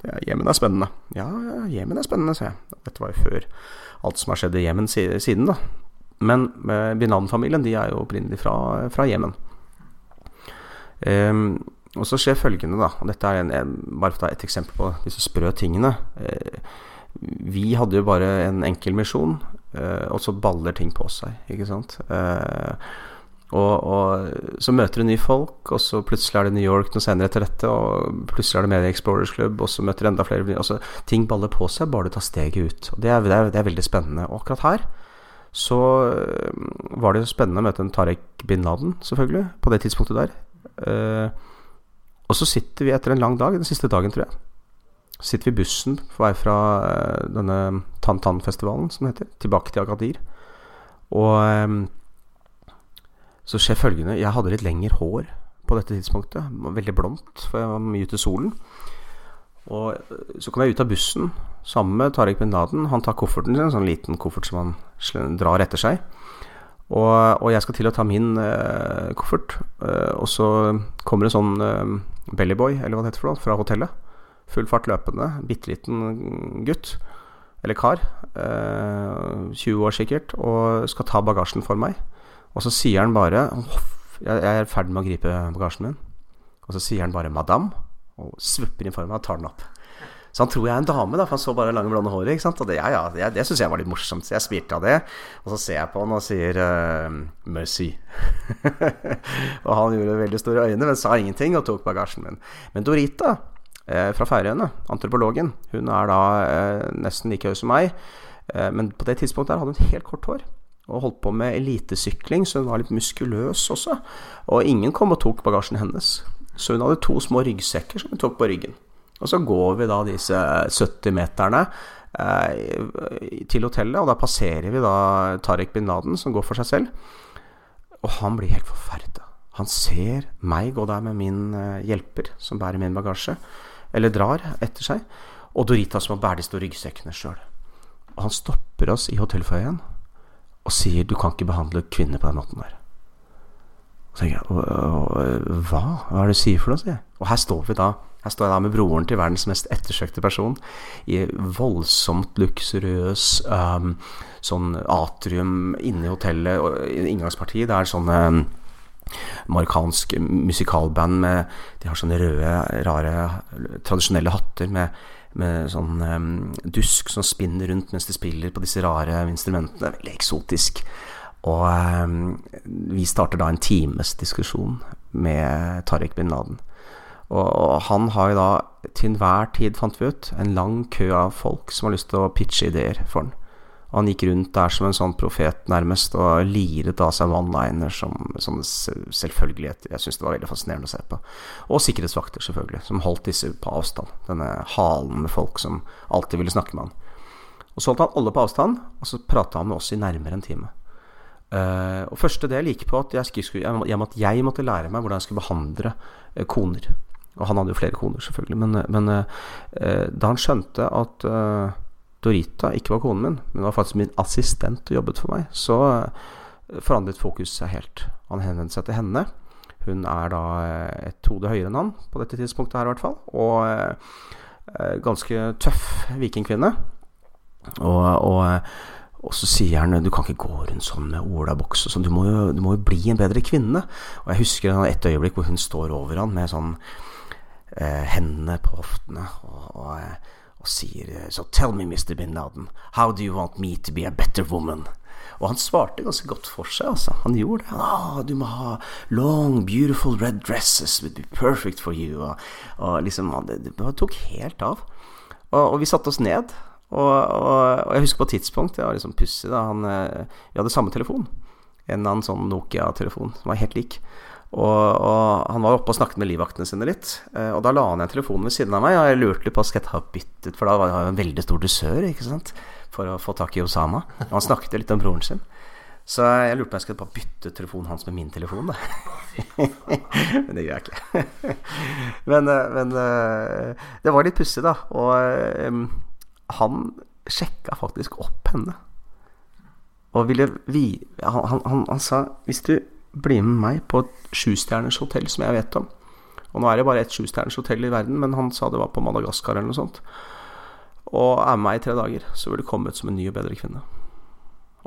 Ja, Jemen er spennende. Ja, Jemen er spennende, sa jeg. Dette var jo før alt som har skjedd i Jemen siden, da. Men uh, bin Laden-familien de er jo opprinnelig fra, Jemen. Um, og så skjer følgende, da. Dette er en, bare for å ta et eksempel på disse sprø tingene. Uh, vi hadde jo bare en enkel misjon, uh, og så baller ting på seg, ikke sant. Og, og, så møter du nye folk, og så plutselig er det New York noe senere etter dette, og plutselig er det Media Explorers Club, og så møter du enda flere altså, Ting baller på seg bare du tar steget ut. Og det er, det er, det er veldig spennende. Og akkurat her så var det jo spennende å møte en Tarek bin Laden, selvfølgelig, på det tidspunktet der. Uh, og så sitter vi etter en lang dag, den siste dagen, tror jeg, sitter vi i bussen på vei fra uh, denne Tantan-festivalen, som det heter, tilbake til Agadir. Og så skjer følgende Jeg hadde litt lengre hår på dette tidspunktet. Veldig blondt, for jeg var mye ute i solen. Og så kom jeg ut av bussen sammen med Tariq bin Laden. Han tar kofferten sin, en sånn liten koffert som han drar etter seg. Og, og, jeg skal til å ta min eh, koffert, eh, og så kommer en sånn eh, bellyboy, eller hva det heter for noe, fra hotellet. Full fart løpende. Bitte liten gutt. Eller kar. 20 eh, år sikkert. Og skal ta bagasjen for meg. Og så sier han bare Jeg er i ferd med å gripe bagasjen min. Og så sier han bare 'madame', og svupper inn for meg og tar den opp. Så han tror jeg er en dame, da, for han så bare lange, blonde håret. Ikke sant? Og det, ja, ja, det, syns jeg var litt morsomt, så jeg smilte av det. Og så ser jeg på han og sier uh, 'merci'. og han gjorde veldig store øyne, men sa ingenting og tok bagasjen min. Men Dorita eh, fra Færøyene, antropologen, hun er da eh, nesten like høy som meg. Eh, men på det tidspunktet der hadde hun helt kort hår og holdt på med elitesykling, så hun var litt muskuløs også. Og ingen kom og tok bagasjen hennes. Så hun hadde to små ryggsekker som hun tok på ryggen. Og så går vi da disse 70 meterne eh, til hotellet, og da passerer vi da Tariq bin Laden, som går for seg selv. Og han blir helt forferda. Han ser meg gå der med min eh, hjelper, som bærer min bagasje, eller drar etter seg, og Dorita som må bære de store ryggsekkene sjøl. Og han stopper oss i hotellfoajeen og sier du kan ikke behandle kvinner på den måten der. Så tenker jeg, hva? Hva er det du sier for noe? sier jeg. Og her står vi da her står jeg da med broren til verdens mest ettersøkte person i voldsomt luksuriøs um, sånn atrium inne i hotellet, og inngangspartiet. Det er sånn um, marokkansk musikalband med De har sånne røde, rare, tradisjonelle hatter med med sånn um, dusk som spinner rundt mens de spiller på disse rare instrumentene. Veldig eksotisk. Og um, vi starter da en times diskusjon med Tariq bin Laden. Og, og, han har jo da til enhver tid, fant vi ut, en lang kø av folk som har lyst til å pitche ideer for han. Han gikk rundt der som en sånn profet, nærmest, og liret av seg one-liner som, som selvfølgelighet. Jeg syns det var veldig fascinerende å se på. Og sikkerhetsvakter, selvfølgelig, som holdt disse på avstand. Denne halen med folk som alltid ville snakke med han. Og så holdt han alle på avstand, og så prata han med oss i nærmere en time. Uh, og første del gikk på at jeg, jeg, måtte, jeg, måtte, lære meg hvordan jeg skulle behandle uh, koner. Og han hadde jo flere koner, selvfølgelig. Men, men uh, da han skjønte at Dorita ikke var konen min, men var faktisk min assistent og jobbet for meg, så eh, forandret fokus seg helt. Han henvendte seg til henne. Hun er da eh, et hode høyere enn han på dette tidspunktet her, i hvert fall. Og eh, ganske tøff vikingkvinne. Og, og, og, så sier han du kan ikke gå rundt sånn med olaboks og sånn, du, du, må jo bli en bedre kvinne. Og jeg husker et øyeblikk hvor hun står over han med sånn eh, hendene på hoftene. og, og og sier så tell me, Mr. bin Laden, how do you want me to be a better woman? Og han svarte ganske godt for seg, altså. Han gjorde det. Ah, du må ha long, beautiful red dresses would be perfect for you. Og, og liksom, det, det, tok helt av. Og, og, vi satte oss ned. Og, og jeg husker på et tidspunkt, det var liksom pussig, da han eh, Vi hadde samme telefon. En eller annen sånn Nokia-telefon som var helt lik. Og, og, han var oppe og snakket med livvaktene sine litt. Eh, og da la han igjen telefonen ved siden av meg, og jeg lurte litt på skal jeg ta byttet, for da var jeg en veldig stor dusør ikke sant, for å få tak i Osama. Og han snakket litt om broren sin. Så jeg lurte på om jeg skulle bare bytte telefonen hans med min telefon, da. men det gjør jeg ikke. men, eh, men, eh, det var litt pussig, da. Og um, han sjekka faktisk opp henne. Og ville vi han, han, han, han sa hvis du bli med meg på et sjustjerners hotell som jeg vet om. Og nå er det bare ett sjustjerners hotell i verden, men han sa det var på Madagaskar eller noe sånt. Og er med meg i tre dager, så vil du komme ut som en ny og bedre kvinne.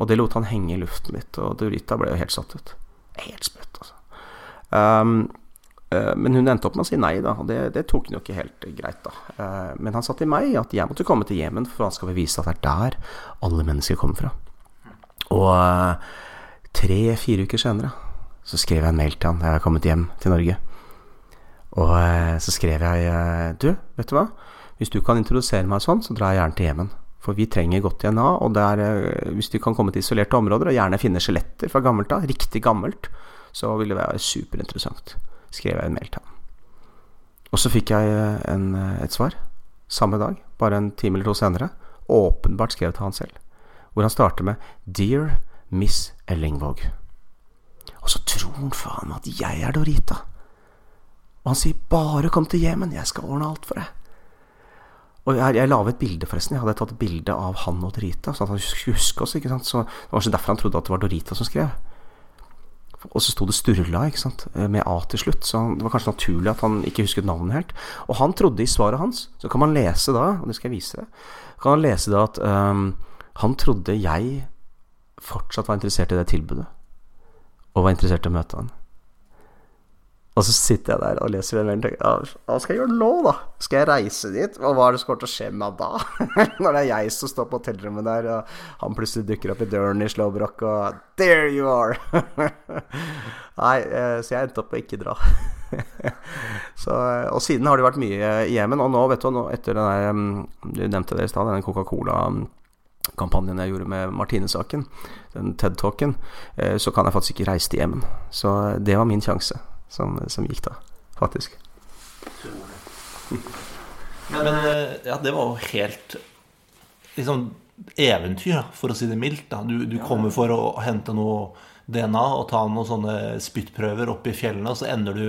Og det lot han henge i luften litt, og Dorita ble jo helt satt ut. Helt sprøtt, altså. Um, uh, men hun endte opp med å si nei, da, og det, det tok hun jo ikke helt greit, da. Uh, men han sa til meg at jeg måtte komme til Jemen, for han skal bevise at det er der alle mennesker kommer fra. Og uh, tre-fire uker senere så skrev jeg en mail til han da jeg har kommet hjem til Norge. Og så skrev jeg Du, vet du hva? Hvis du kan introdusere meg sånn, så drar jeg gjerne til Jemen. For vi trenger godt DNA, og der, eh, hvis du kan komme til isolerte områder og gjerne finne skjeletter fra gammelt av, riktig gammelt, så vil det være superinteressant. Skrev jeg en mail til han. Og så fikk jeg eh, en, eh, et svar samme dag, bare en time eller to senere. Åpenbart skrevet til han selv. Hvor han starter med 'Dear Miss Ellingvåg'. Og så tror han faen at jeg er Dorita. Og han sier 'bare kom til Jemen, jeg skal ordne alt for deg'. Og jeg, jeg la ved et bilde, forresten. Jeg hadde tatt bilde av han og Dorita, Så at han skulle huske oss. ikke sant? Så Det var så derfor han trodde at det var Dorita som skrev. Og så sto det Sturla, ikke sant, med A til slutt. Så det var kanskje naturlig at han ikke husket navnet helt. Og han trodde i svaret hans, så kan man lese da, og det skal jeg vise deg, kan man lese da at um, han trodde jeg fortsatt var interessert i det tilbudet. Og var interessert i å møte han. Og så sitter jeg der og leser den mailen og tenker hva skal jeg gjøre nå, da? Skal jeg reise dit? Og hva er det som kommer til å skje med meg da? Når det er jeg som står på hotellrommet der, og han plutselig dukker opp i døren i Slowbrock, og There you are! Nei, eh, så jeg endte opp med å ikke dra. så, og siden har det vært mye i Jemen. Og nå, vet du, nå, etter den der mm, Du nevnte det i stad, den Coca-Cola kampanjen jeg gjorde med Martine-saken, den TED-talken, eh, så kan jeg faktisk ikke reise til Jemen. Så det var min sjanse som, som gikk da, faktisk. Men, men, eh, ja, det var jo helt liksom eventyr, for å si det mildt. Da. Du, du kommer for å hente noe DNA og ta noen sånne spyttprøver opp i fjellene, og så ender du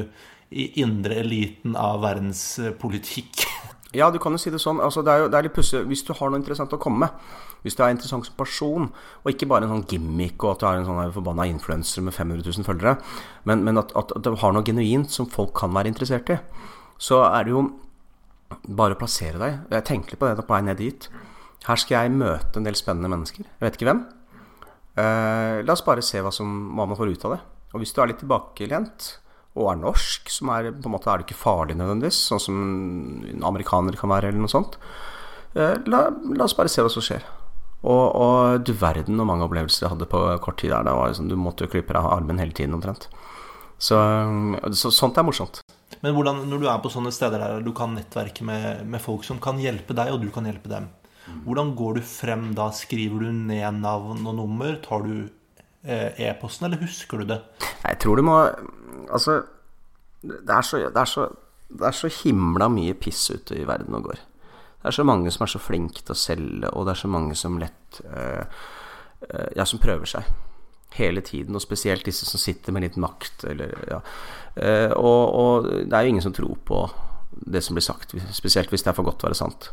i indre eliten av verdens eh, politikk. Ja, du kan jo si det sånn. Altså, det, er jo, det er litt pussig hvis du har noe interessant å komme med. Hvis du er interessant som person, og ikke bare en sånn gimmick og at du er en sånn forbanna influenser med 500 000 følgere, men, men at, at, at, du har noe genuint som folk kan være interessert i, så er det jo bare å plassere deg. Jeg tenker litt på det på vei ned dit. Her skal jeg møte en del spennende mennesker. Jeg vet ikke hvem. Eh, la oss bare se hva, som, hva man får ut av det. Og hvis du er litt tilbakelent, og er norsk, som er på en måte er det ikke farlig nødvendigvis, sånn som en amerikaner kan være, eller noe sånt. Eh, la, la oss bare se hva som skjer. Og, og, du verden hvor mange opplevelser jeg hadde på kort tid der. Liksom, du måtte jo klippe deg av armen hele tiden omtrent. Så, så, sånt er morsomt. Men hvordan, når du er på sånne steder der du kan nettverke med, med, folk som kan hjelpe deg, og du kan hjelpe dem, hvordan går du frem da? Skriver du ned navn og nummer? Tar du eh, e-posten, eller husker du det? Jeg tror du må Altså, det er så, det er så, det er så himla mye piss ute i verden og går. Det er så mange som er så flinke til å selge, og det er så mange som lett uh, uh, Ja, som prøver seg hele tiden, og spesielt disse som sitter med litt makt, eller ja. Uh, og, og, det er jo ingen som tror på det som blir sagt, spesielt hvis det er for godt til å være sant.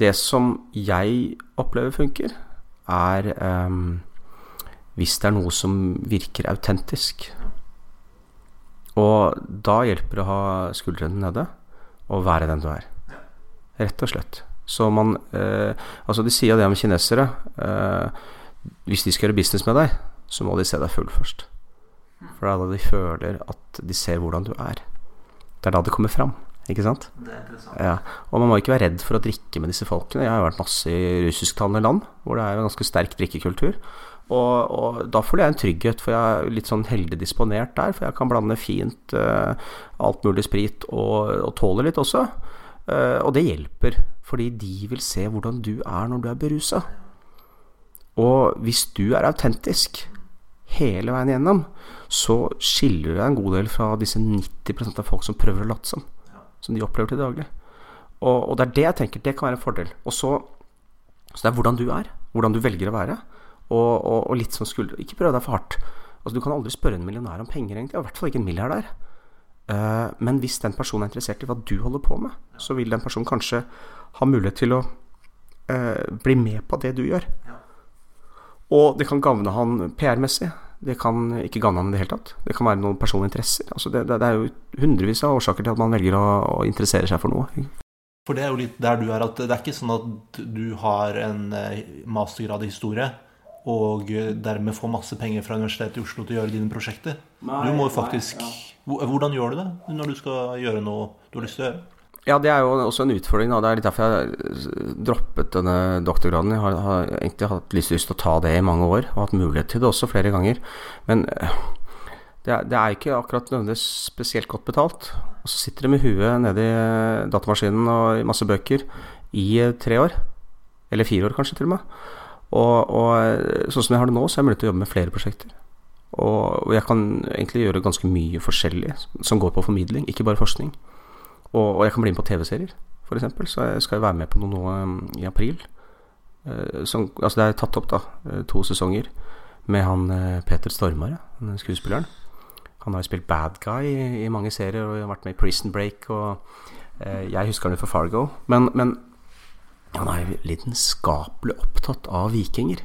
Det som jeg opplever funker, er um, hvis det er noe som virker autentisk. Og da hjelper det å ha skuldrene nede og være den du er. Rett og slett. Så man eh, Altså, de sier det om kinesere. Eh, hvis de skal gjøre business med deg, så må de se deg full først. For det er da de føler at de ser hvordan du er. Det er da det kommer fram. Ikke sant? Det er interessant. Ja. Og man må ikke være redd for å drikke med disse folkene. Jeg har vært masse i russisktalende land hvor det er en ganske sterk drikkekultur. Og, og, da føler jeg en trygghet, for jeg er litt sånn heldig disponert der. For jeg kan blande fint uh, alt mulig sprit og, og tåler litt også. Uh, og det hjelper, fordi de vil se hvordan du er når du er berusa. Og hvis du er autentisk hele veien gjennom, så skiller du deg en god del fra disse 90% av folk som prøver å late som. Som de opplever til daglig. Og, og, det er det jeg tenker, det kan være en fordel. Og så, så det er hvordan du er. Hvordan du velger å være. Og, og, og litt som skulder Ikke prøv deg for hardt. Altså, du kan aldri spørre en millionær om penger, egentlig. I hvert fall ikke en milliardær. Eh, men hvis den personen er interessert i hva du holder på med, så vil den personen kanskje ha mulighet til å uh, bli med på det du gjør. Og det kan gagne han PR-messig. Det kan ikke gagne han i det hele tatt. Det kan være noen personlige interesser. Altså det, det, det, er jo hundrevis av årsaker til at man velger å, å, interessere seg for noe. For det er jo litt der du er, at det er ikke sånn at du har en eh, mastergrad i historie, og dermed få masse penger fra Universitetet i Oslo til å gjøre dine prosjekter. Nei, du må jo faktisk nei, ja. Hvordan gjør du det når du skal gjøre noe du har lyst til å gjøre? Ja, det er jo også en utfordring. Da. Det er litt derfor jeg har droppet denne doktorgraden. Jeg har, har egentlig hatt lyst til å ta det i mange år, og hatt mulighet til det også flere ganger. Men eh, det er, det er ikke akkurat nødvendigvis spesielt godt betalt. Og så sitter de med huet nedi datamaskinen og i masse bøker i eh, tre år. Eller fire år, kanskje, til og med. Og, og eh, sånn som jeg har det nå, så er jeg mulighet til å jobbe med flere prosjekter. Og, og jeg kan egentlig gjøre ganske mye forskjellig som går på formidling, ikke bare forskning. Og, og jeg kan bli med på TV-serier, f.eks. Så jeg skal være med på noe nå um, i april. Uh, som, altså det er tatt opp da uh, to sesonger med han uh, Peter Stormare, skuespilleren. Han har jo spilt bad guy i, i, mange serier og har vært med i Prison Break. Og jeg husker han jo for Fargo. Men, men han er lidenskapelig opptatt av vikinger.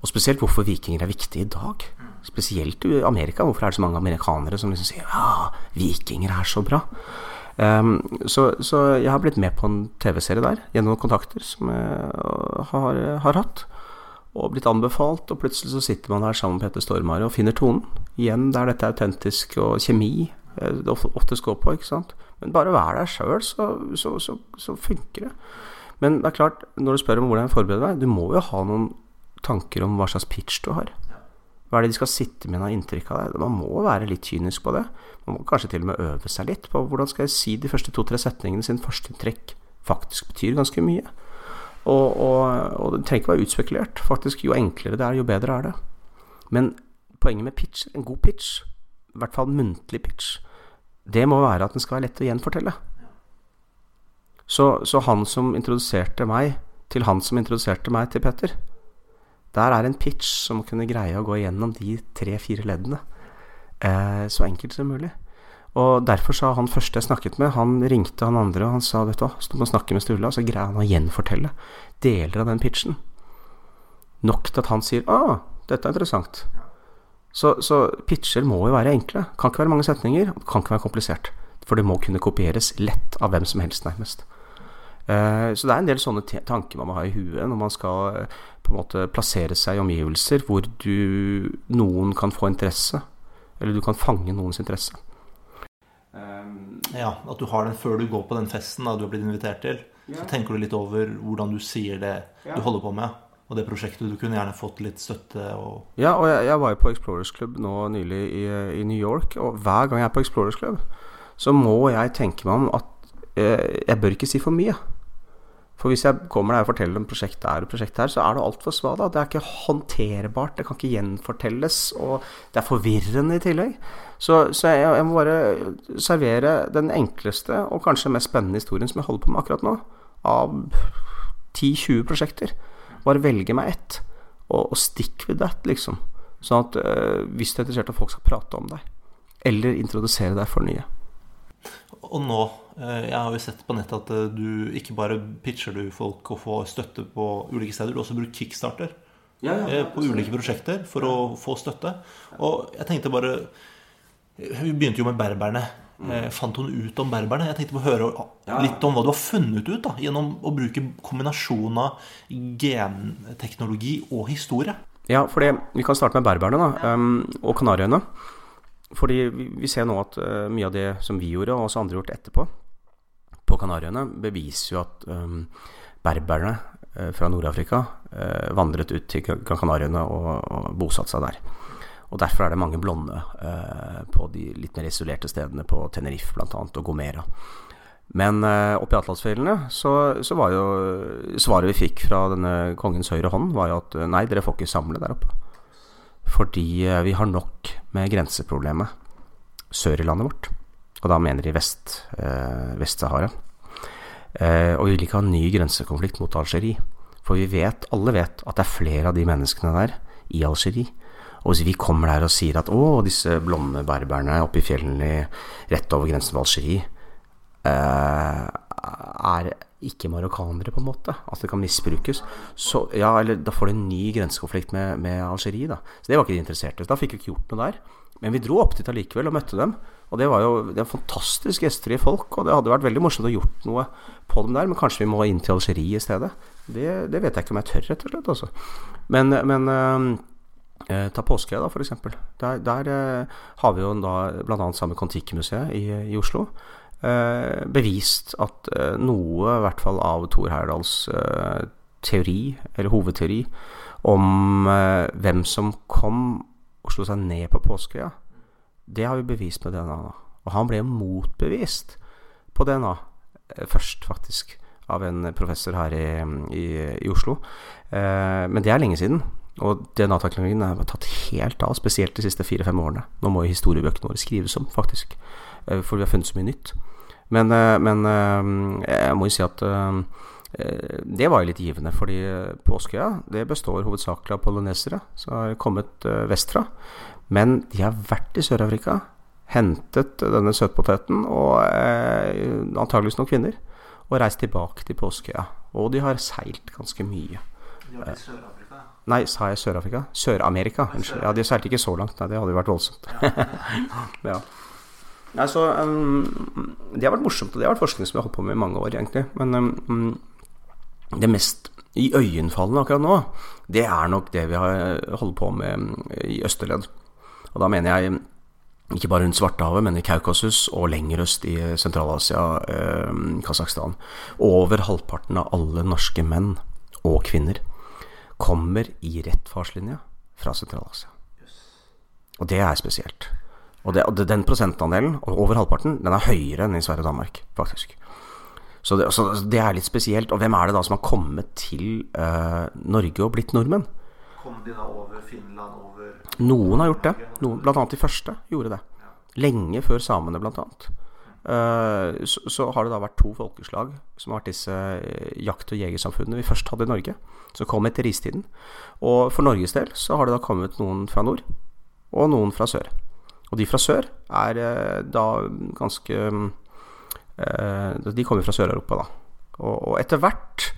Og spesielt hvorfor vikinger er viktige i dag. Spesielt i Amerika. Hvorfor er det så mange amerikanere som liksom sier ja, vikinger er så bra. Um, så, så, jeg har blitt med på en TV-serie der gjennom kontakter som jeg har, har, hatt. Og blitt anbefalt, og plutselig så sitter man her sammen med Petter Stormare og finner tonen. Igjen der dette er autentisk og kjemi eh, det ofte går på, ikke sant. Men bare vær der sjøl, så, så, så, funker det. Men det er klart, når du spør om hvordan jeg forbereder deg, du må jo ha noen tanker om hva slags pitch du har. Hva er det de skal sitte med av inntrykk av det? Man må være litt kynisk på det. Man må kanskje til og med øve seg litt på hvordan skal jeg si de første to-tre setningene sin førsteinntrykk faktisk betyr ganske mye. Og, og, og, det trenger ikke være utspekulert. Faktisk, Jo enklere det er, jo bedre er det. Men poenget med pitch, en god pitch, i hvert fall muntlig pitch, det må være at den skal være lett å gjenfortelle. Så, så han som introduserte meg til han som introduserte meg til Petter, der er en pitch som kunne greie å gå gjennom de tre-fire leddene eh, så enkelt som mulig. Og derfor sa han første jeg snakket med, han ringte han andre, og han sa vet du hva, du må snakke med Sturla, så greier han å gjenfortelle deler av den pitchen. Nok til at han sier ah, dette er interessant. Så, så pitcher må jo være enkle. Kan ikke være mange setninger, kan ikke være komplisert. For det må kunne kopieres lett av hvem som helst, nærmest. Eh, så det er en del sånne tanker man må ha i huet når man skal eh, på en måte plassere seg i omgivelser hvor du, noen kan få interesse. Eller du kan fange noens interesse. Um, ja, at du har den før du går på den festen da, du har blitt invitert til. Ja. Så tenker du litt over hvordan du sier det ja. du holder på med. Og det prosjektet. Du kunne gjerne fått litt støtte. Og ja, og jeg, jeg, var jo på Explorers Club nå nylig i, i, New York. Og hver gang jeg er på Explorers Club, så må jeg tenke meg om at eh, jeg bør ikke si for mye. For hvis jeg kommer der og forteller om prosjektet her og prosjektet her, så er det altfor svada. Det er ikke håndterbart, det kan ikke gjenfortelles, og det er forvirrende i tillegg. Så, så jeg, jeg, må bare servere den enkleste og kanskje mest spennende historien som jeg holder på med akkurat nå, av 10-20 prosjekter. Bare velge meg ett, og, og stick with that, liksom. Sånn at øh, hvis du er interessert at folk skal prate om deg, eller introdusere deg for nye. Og nå Eh, jeg har jo sett på nettet at eh, du ikke bare pitcher du folk og får støtte på ulike steder, du også bruker kickstarter ja, ja, ja, på ulike prosjekter for å få støtte. Og jeg tenkte bare Vi begynte jo med berberne. Mm. Eh, fant hun ut om berberne? Jeg tenkte på å høre litt om hva du har funnet ut da, gjennom å bruke kombinasjonen av genteknologi og historie. Ja, for vi kan starte med berberne da, um, og Kanariøyene. Fordi vi ser nå at uh, mye av det som vi gjorde, og også andre gjort etterpå, på Kanariøyene beviser jo at um, berberne uh, fra Nord-Afrika vandret ut til Gran Canariøyene og, og bosatte seg der. Og Derfor er det mange blonde på de litt mer isolerte stedene, på Tenerife bl.a. og Gomera. Men uh, oppe i Atlasfjellene så, så, var jo svaret vi fikk fra denne kongens høyre hånd, var jo at nei, dere får ikke samle der oppe. Fordi vi har nok med grenseproblemet sør i landet vårt. Og da mener de Vest, eh, Vest-Sahara. Eh, og vi vil ikke ha en ny grensekonflikt mot Algerie. For vi vet, alle vet, at det er flere av de menneskene der i Algerie. Og hvis vi kommer der og sier at å, disse blonde berberne oppe i fjellene rett over grensen med Algerie eh, er ikke marokkanere, på en måte. At det kan misbrukes. Så, ja, eller da får du en ny grensekonflikt med, med Algerie, da. Så det var ikke de interesserte. Da fikk vi ikke gjort noe der. Men vi dro opp dit allikevel og møtte dem. Og det var jo det fantastisk gjestfrie folk, og det hadde vært veldig morsomt å gjort noe på dem der, men kanskje vi må inn til Algerie i stedet. Det, det, vet jeg ikke om jeg tør, rett og slett. Også. Men, men eh, ta påske, da, f.eks. Der, der eh, har vi jo da bl.a. sammen med Kon-Tiki-museet i, i, Oslo eh, bevist at eh, noe, i hvert fall av Thor Heyerdahls eh, teori, eller hovedteori, om eh, hvem som kom og slo seg ned på Påskeøya, det har vi bevist med DNA. Og han ble motbevist på DNA først, faktisk av en professor her i, i, i Oslo. Eh, men det er lenge siden. Og DNA-teknologien er tatt helt av, spesielt de siste fire-fem årene. Nå må jo historiebøkene våre skrives om, faktisk. Eh, for vi har funnet så mye nytt. Men, eh, men eh, jeg må jo si at eh, det var jo litt givende, fordi Påskeøya det består hovedsakelig av polonesere som har kommet vestfra. Men de har vært i Sør-Afrika, hentet denne søtpoteten, og eh, antageligvis noen kvinner og reist tilbake til Påskeøya. Og de har seilt ganske mye. De var i Sør-Afrika? Nei, sa jeg Sør-Afrika? Sør-Amerika. Sør Ja, de seilte ikke så langt. Nei, det hadde jo vært voldsomt. ja. Nei, så um, Det har vært morsomt, og det har vært forskning som vi har holdt på med i mange år, egentlig. Men um, det mest iøynefallende akkurat nå, det er nok det vi har holdt på med i Østerledd. Og da mener jeg ikke bare rundt Svartehavet, men i Kaukasus og lenger øst i Sentral-Asia, eh, Kasakhstan. Over halvparten av alle norske menn og kvinner kommer i rett farslinje fra Sentral-Asia. Og det er spesielt. Og, det, og det, den prosentandelen, over halvparten, den er høyere enn i Sverige og Danmark, faktisk. Så det, så det, er litt spesielt. Og hvem er det da som har kommet til uh, Norge og blitt nordmenn? Kom de da over Finland, over Noen har gjort det. Noen, blant annet de første gjorde det. Lenge før samene, blant annet. Uh, så, så, har det da vært to folkeslag som har vært disse eh, jakt- og jegersamfunnene vi først hadde i Norge, som kom etter istiden. Og for Norges del så har det da kommet noen fra nord, og noen fra sør. Og de fra sør er uh, da ganske uh, De kommer fra Sør-Europa, da. Og, etter hvert,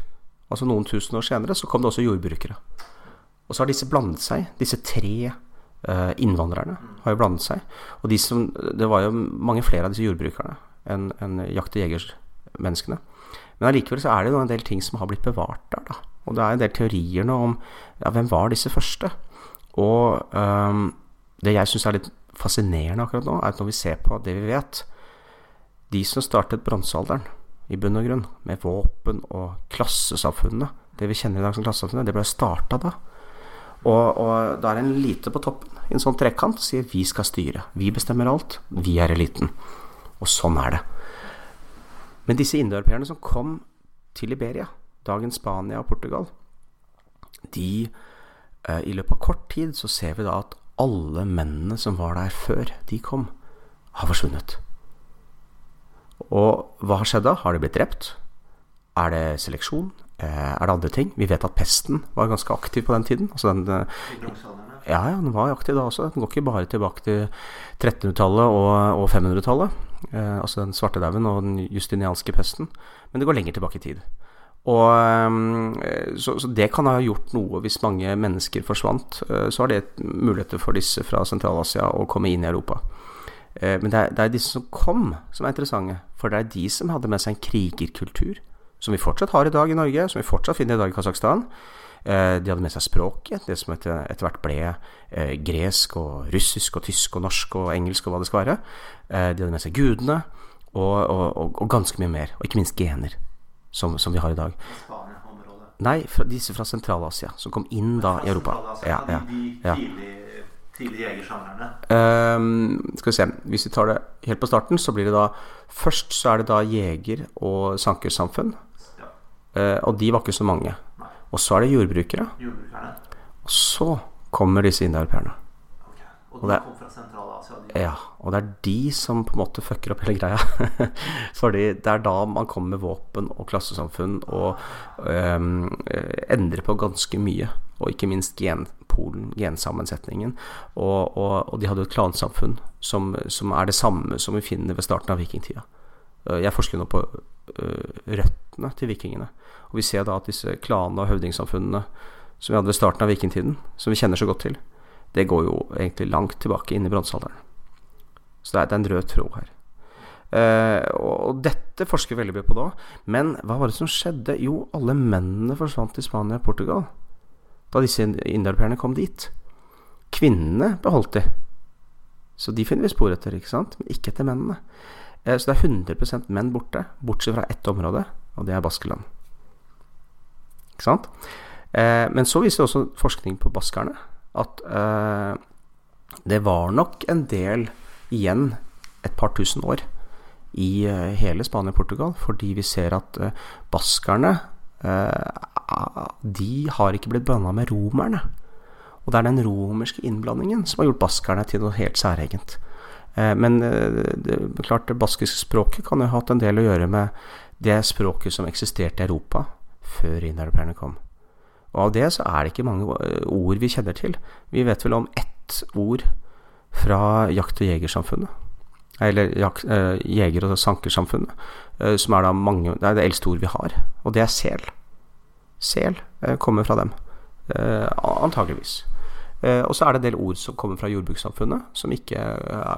altså noen tusen år senere, så kom det også jordbrukere. Og så har disse blandet seg, disse tre uh, innvandrerne har jo blandet seg. Og de som, det var jo mange flere av disse jordbrukerne enn en jakt- og jegermenneskene. Men allikevel så er det jo en del ting som har blitt bevart der, da. Og det er en del teorier nå om ja, hvem var disse første. Og um, det jeg syns er litt fascinerende akkurat nå, er at når vi ser på det vi vet De som startet bronsealderen, i bunn og grunn, med våpen og klassesamfunnet, det vi kjenner i dag som klassesamfunnet, det ble starta da. Og, og da er en elite på toppen i en sånn trekant sier vi skal styre. Vi bestemmer alt. Vi er eliten. Og sånn er det. Men disse indoeuropeerne som kom til Liberia, dagens Spania og Portugal, de eh, I løpet av kort tid så ser vi da at alle mennene som var der før de kom, har forsvunnet. Og hva har skjedd da? Har de blitt drept? Er det seleksjon? Eh, er det andre ting? Vi vet at pesten var ganske aktiv på den tiden. Altså den, eh, ja, ja, den var aktiv da også. Den går ikke bare tilbake til 1300-tallet og, og 500-tallet. Eh, altså den svartedauden og den justinianske pesten. Men det går lenger tilbake i tid. Og, eh, så, så, det kan ha gjort noe hvis mange mennesker forsvant. så har det muligheter for disse fra Sentral-Asia å komme inn i Europa. men det er, det er disse som kom, som er interessante. For det er de som hadde med seg en krigerkultur som vi fortsatt har i dag i Norge, som vi fortsatt finner i dag i Kasakhstan. Eh, de hadde med seg språket, det som etter, etter hvert ble eh, gresk og russisk og tysk og norsk og engelsk og hva det skal være. Eh, de hadde med seg gudene og, og, og, og, ganske mye mer. Og ikke minst gener, som, som vi har i dag. Nei, fra, disse fra Sentral-Asia, som kom inn da i Europa. Ja, ja, ja. Tidlige jegersjangerne? Um, skal vi se. Hvis vi tar det helt på starten, så blir det da Først så er det da jeger- og sankersamfunn. Uh, og de var ikke så mange. Nei. Og så er det jordbrukere. Jordbrukerne. Og så kommer disse indoeuropeerne. Og de kom fra Sentral-Asia? Ja. Og det er de som på en måte fucker opp hele greia. Fordi det er da man kommer med våpen og klassesamfunn og um, endrer på ganske mye. Og ikke minst genpolen, gensammensetningen. Og, og, og, de hadde jo et klansamfunn som, som, er det samme som vi finner ved starten av vikingtida. Jeg forsker nå på røttene til vikingene. Og vi ser da at disse klanene og høvdingsamfunnene som vi hadde ved starten av vikingtiden, som vi kjenner så godt til, det går jo egentlig langt tilbake inn i bronsealderen. Så det er, det er, en rød tråd her. Uh, og dette forsker vi veldig mye på da. Men hva var det som skjedde? Jo, alle mennene forsvant til Spania og Portugal da disse indoeuropeerne kom dit. Kvinnene beholdt de. Så de finner vi spor etter, ikke sant? men ikke etter mennene. Uh, så det er 100 menn borte, bortsett fra ett område, og det er Baskeland. Ikke sant? Uh, men så viser også forskning på baskerne at det var nok en del igjen et par tusen år i eh, hele Spania og Portugal, fordi vi ser at eh, baskerne eh, de har ikke blitt blanda med romerne. Og det er den romerske innblandingen som har gjort baskerne til noe helt særegent. Men det, klart det baskiske språket kan jo ha hatt en del å gjøre med det språket som eksisterte i Europa før indoeuropeerne kom. Og av det så er det ikke mange ord vi kjenner til. Vi vet vel om ett ord fra jakt- og jegersamfunnet eller uh, jeger- og sankersamfunnet, uh, som er da mange Det er det eldste ord vi har, og det er sel. Sel uh, kommer fra dem, antageligvis. og så er det en del ord som kommer fra jordbrukssamfunnet, som ikke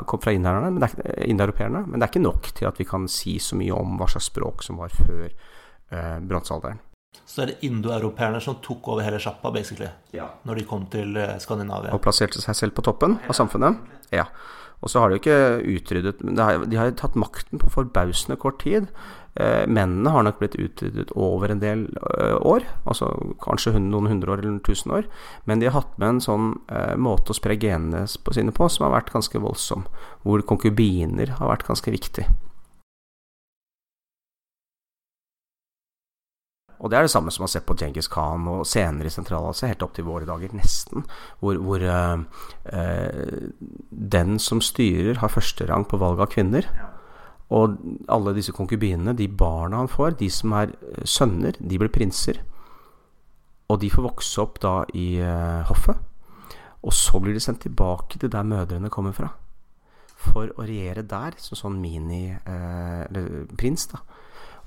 kom fra indoeuropeerne. Men, men det er ikke nok til at vi kan si så mye om hva slags språk som var før uh, bronsealderen. Så er det indoeuropeerne som tok over hele sjappa, basically, ja. når de kom til Skandinavia? Og plasserte seg selv på toppen av samfunnet? Ja. Og så har de ikke utryddet De har tatt makten på forbausende kort tid. Eh, mennene har nok blitt utryddet over en del eh, år, altså kanskje noen hundre år eller tusen år. Men de har hatt med en sånn eh, måte å spre genene sine på som har vært ganske voldsom. Hvor konkubiner har vært ganske viktig. Og det er det samme som man ser på Djengis Khan og senere i Sentral-Asia, helt opp til våre dager, nesten. Hvor, hvor uh, uh, den som styrer, har førsterang på valg av kvinner. Og alle disse konkubinene, de barna han får, de som er eh, sønner, de blir prinser. Og de får vokse opp da i uh, hoffet. Og så blir de sendt tilbake til der mødrene kommer fra. For å regjere der, som sånn mini-prins, da.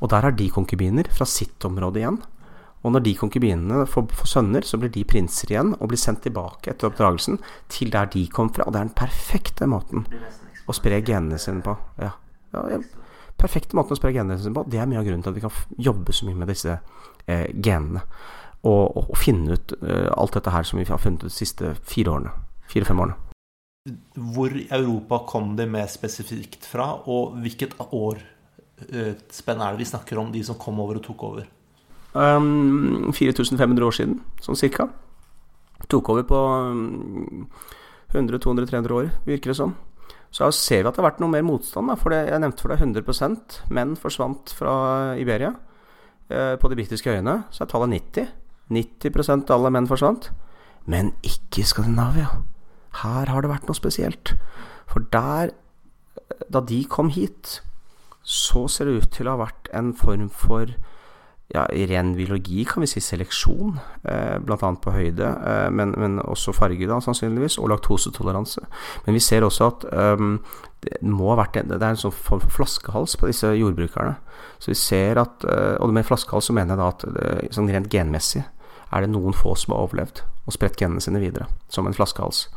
Og der har de konkubiner fra sitt område igjen. Og når de konkubinene får, får, sønner, så blir de prinser igjen og blir sendt tilbake etter oppdragelsen til der de kom fra. Og det er den perfekte måten å spre genene sine på. Ja. Ja, ja. Perfekte måten å spre genene sine på. Det er mye av grunnen til at vi kan jobbe så mye med disse eh, genene. Og, og, og, finne ut eh, alt dette her som vi har funnet ut de siste fire årene. Fire-fem årene. Hvor i Europa kom det mer spesifikt fra, og hvilket år spenn er det vi snakker om, de som kom over og tok over? Um, 4500 år siden, sånn cirka. Tok over på 100-200-300 år, virker det som. Så ser vi at det har vært noe mer motstand. Da, for det, jeg nevnte for deg 100% menn forsvant fra Iberia. Eh, på de britiske øyene så er tallet 90. 90 av alle menn forsvant. Men ikke i Skandinavia. Her har det vært noe spesielt. For der, da de kom hit, så ser det ut til å ha vært en form for ja, ren biologi kan vi si seleksjon, eh, bl.a. på høyde, eh, men, men, også farge, da, sannsynligvis, og laktosetoleranse. Men vi ser også at um, det må ha vært en, det er en sånn form for flaskehals på disse jordbrukerne. Så vi ser at, uh, Og med flaskehals så mener jeg da at det, sånn rent genmessig er det noen få som har overlevd og spredt genene sine videre, som en flaskehals.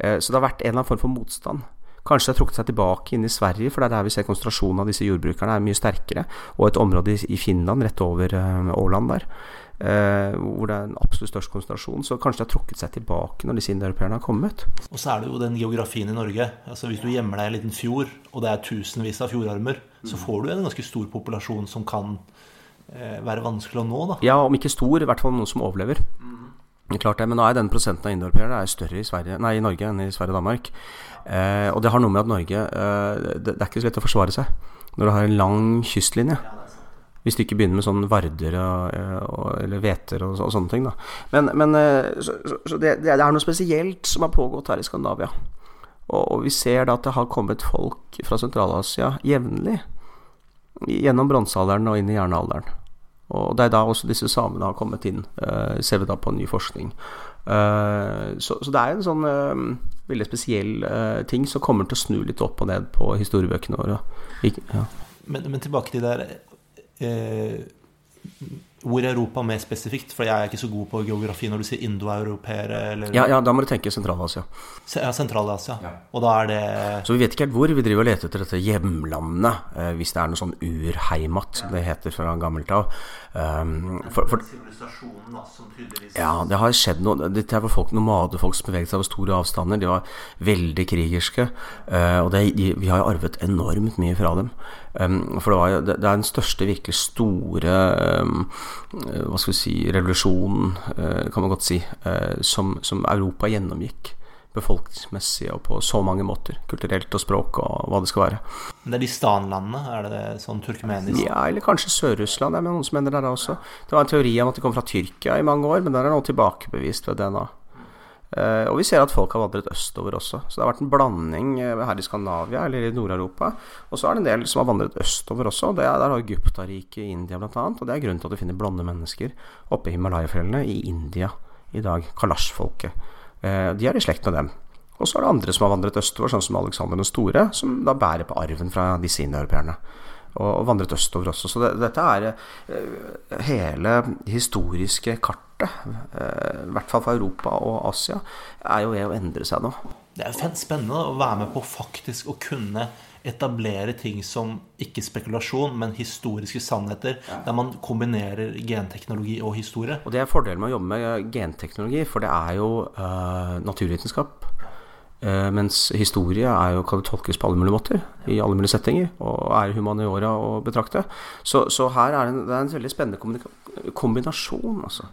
Uh, så det har vært en eller annen form for motstand. Kanskje det har trukket seg tilbake inn i Sverige, for det er der vi ser konsentrasjonen av disse jordbrukerne er mye sterkere. Og et område i Finland, rett over uh, Åland der, uh, hvor det er en absolutt størst konsentrasjon. Så kanskje det har trukket seg tilbake når disse indoeuropeerne har kommet. Og så er det jo den geografien i Norge. Altså Hvis du gjemmer deg i en liten fjord, og det er tusenvis av fjordarmer, så får du en ganske stor populasjon som kan uh, være vanskelig å nå. da. Ja, om ikke stor, i hvert fall noen som overlever. Mm. Klart det, Men nå er den prosenten av indoeuropeere større i, Sverige, nei, i Norge enn i Sverige og Danmark. Eh, og det har noe med at Norge eh, det, det, er ikke så lett å forsvare seg når du har en lang kystlinje. Hvis du ikke begynner med sånn Varder og, eh, og, eller hveter og, og, sånne ting. Da. Men, men eh, så, så det, det, er noe spesielt som har pågått her i Skandinavia. Og, og vi ser da at det har kommet folk fra Sentral-Asia jevnlig gjennom bronsealderen og inn i jernalderen. Og det er da også disse samene har kommet inn, uh, ser vi da på ny forskning. Uh, så, så, det er en sånn uh, veldig spesiell ting som kommer til å snu litt opp og ned på historiebøkene våre. ja. men, men, tilbake til det der hvor Europa mer spesifikt? For jeg er ikke så god på geografi når du sier indoeuropeere eller ja, ja, da må du tenke Sentral-Asia. Ja, Sentral-Asia. Ja. Og da er det Så vi vet ikke helt hvor. Vi driver og leter etter dette hjemlandet, eh, hvis det er noe sånn urheimat, som det heter fra gammelt av. Um, for, for, ja, det har skjedd noe Dette var folk, nomadefolk som beveget seg over store avstander. De var veldig krigerske. Uh, og det, de, vi har jo arvet enormt mye fra dem. For det, var, det, det, er den største virkelig store um, Hva skal vi si revolusjonen, uh, kan man godt si, uh, som, som Europa gjennomgikk befolkningsmessig og på så mange måter. Kulturelt og språk og hva det skal være. Men det er de stanlandene? Er det, det sånn turkmenisk? Ja, eller kanskje Sør-Russland. Det er noen som mener det der også. Det var en teori om at de kom fra Tyrkia i mange år, men der er noe tilbakebevist ved DNA. Uh, og vi ser at folk har vandret østover også. Så det har vært en blanding uh, her i Skandinavia eller i Nord-Europa. Og så er det en del som har vandret østover også. Det er, der har Gupta-riket i India bl.a. Og det er grunnen til at du finner blonde mennesker oppe i Himalaya-fjellene i India i dag. Kalash-folket. Uh, de er i slekt med dem. Og så er det andre som har vandret østover, sånn som Alexander den store, som da bærer på arven fra disse indoeuropeerne og vandret østover også. Så det, dette er uh, hele historiske kartet, uh, i hvert fall for Europa og Asia, er jo ved å endre seg nå. Det er spennende å være med på faktisk å kunne etablere ting som ikke spekulasjon, men historiske sannheter, ja. der man kombinerer genteknologi og historie. Og Det er fordelen med å jobbe med genteknologi, for det er jo uh, naturvitenskap. Eh, mens historie jo, kan tolkes på alle mulige måter, i alle mulige settinger, og er humaniora å betrakte. Så, så her er det, en, det er en veldig spennende kombinasjon, altså.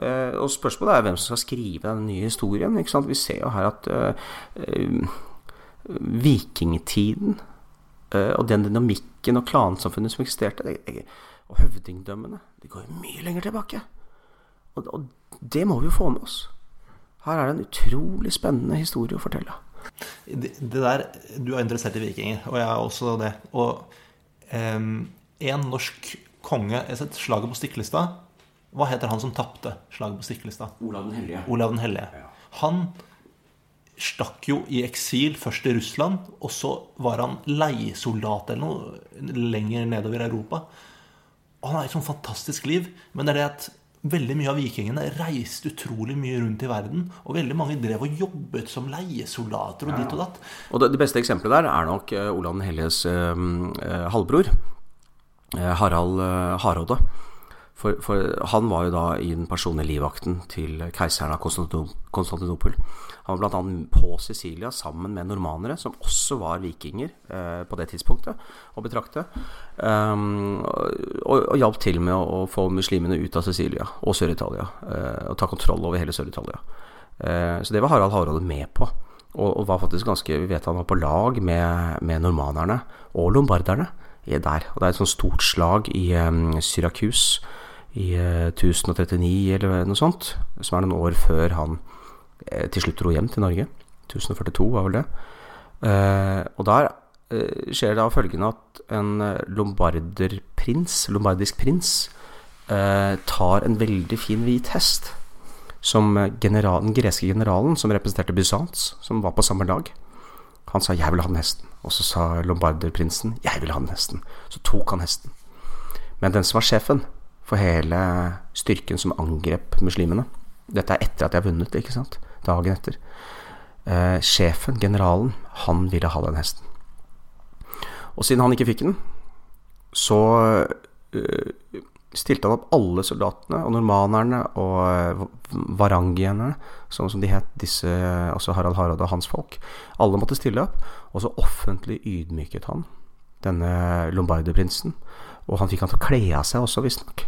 Uh, og spørsmålet er hvem som skal skrive den nye historien. Vi ser jo her at uh, vikingtiden og den dynamikken og klansamfunnet som eksisterte, det, og høvdingdømmene, det går jo mye lenger tilbake. Og, og det må vi jo få med oss. Her er det en utrolig spennende historie å fortelle. Det, det der, Du er interessert i vikinger, og jeg er også det. Og um, en norsk konge Jeg har sett slaget på Stiklestad. Hva heter han som tapte slaget på Stiklestad? Olav den hellige. Olav den hellige. Ja. Han stakk jo i eksil først i Russland, og så var han leiesoldat eller noe lenger nedover i Europa. Og han har et sånt fantastisk liv, men det er det at Veldig mye av vikingene reiste utrolig mye rundt i verden. Og veldig mange drev og jobbet som leiesoldater og ditt og datt. Og det, beste eksempelet der er nok uh, Olav den helliges uh, halvbror. Uh, Harald Hardråde. For, for, han var jo da i den personlige livvakten til keiseren av Konstantinopel. Han var bl.a. på Sicilia sammen med normanere, som også var vikinger eh, på det tidspunktet, å betrakte. Um, og, og hjalp til med å, å, få muslimene ut av Sicilia og Sør-Italia. Eh, og ta kontroll over hele Sør-Italia. Eh, så det var Harald Hardråde med på. Og, og, var faktisk ganske Vi vet han var på lag med, med normanerne og lombarderne der. Og det er et sånt stort slag i um, Syrakus i 1039 eh, eller noe sånt, som er noen år før han eh, til slutt dro hjem til Norge. 1042 var vel det. Eh, og der skjer det av følgende at en lombarderprins, lombardisk prins, tar en veldig fin hvit hest som general, den greske generalen som representerte Bysants, som var på samme lag. Han sa 'jeg vil ha den hesten'. Og så sa lombarderprinsen 'jeg vil ha den hesten'. Så tok han hesten. Men den som var sjefen, for hele styrken som angrep muslimene. Dette er etter at de har vunnet, ikke sant? Dagen etter. Eh, sjefen, generalen, han ville ha den hesten. Og siden han ikke fikk den, så eh, stilte han opp alle soldatene og normanerne og varangiene, varangierne, sånn som de het, disse, altså Harald Harald og hans folk. Alle måtte stille opp, og så offentlig ydmyket han denne lombarderprinsen. Og han fikk han til å kle av seg også, visstnok.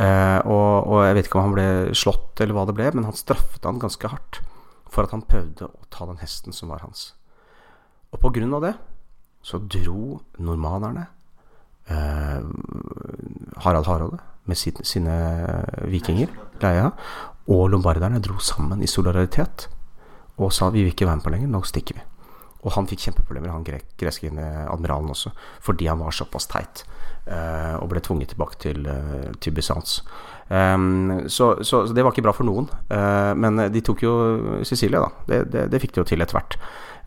Eh, og, og jeg vet ikke om han ble slått eller hva det ble, men han straffet han ganske hardt for at han prøvde å ta den hesten som var hans. Og på grunn av det så dro normanerne eh, Harald Hardråde med sine, sine vikinger, leia, og lombarderne dro sammen i solidaritet og sa vi vil ikke være med på lenger, nå stikker vi. Og han fikk kjempeproblemer, han greske admiralen også, fordi han var såpass teit. Uh, og ble tvunget tilbake til, uh, til Bysants. Um, så, så, så, det var ikke bra for noen. Uh, men de tok jo Sicilia, da. Det, det, det fikk de jo til etter hvert.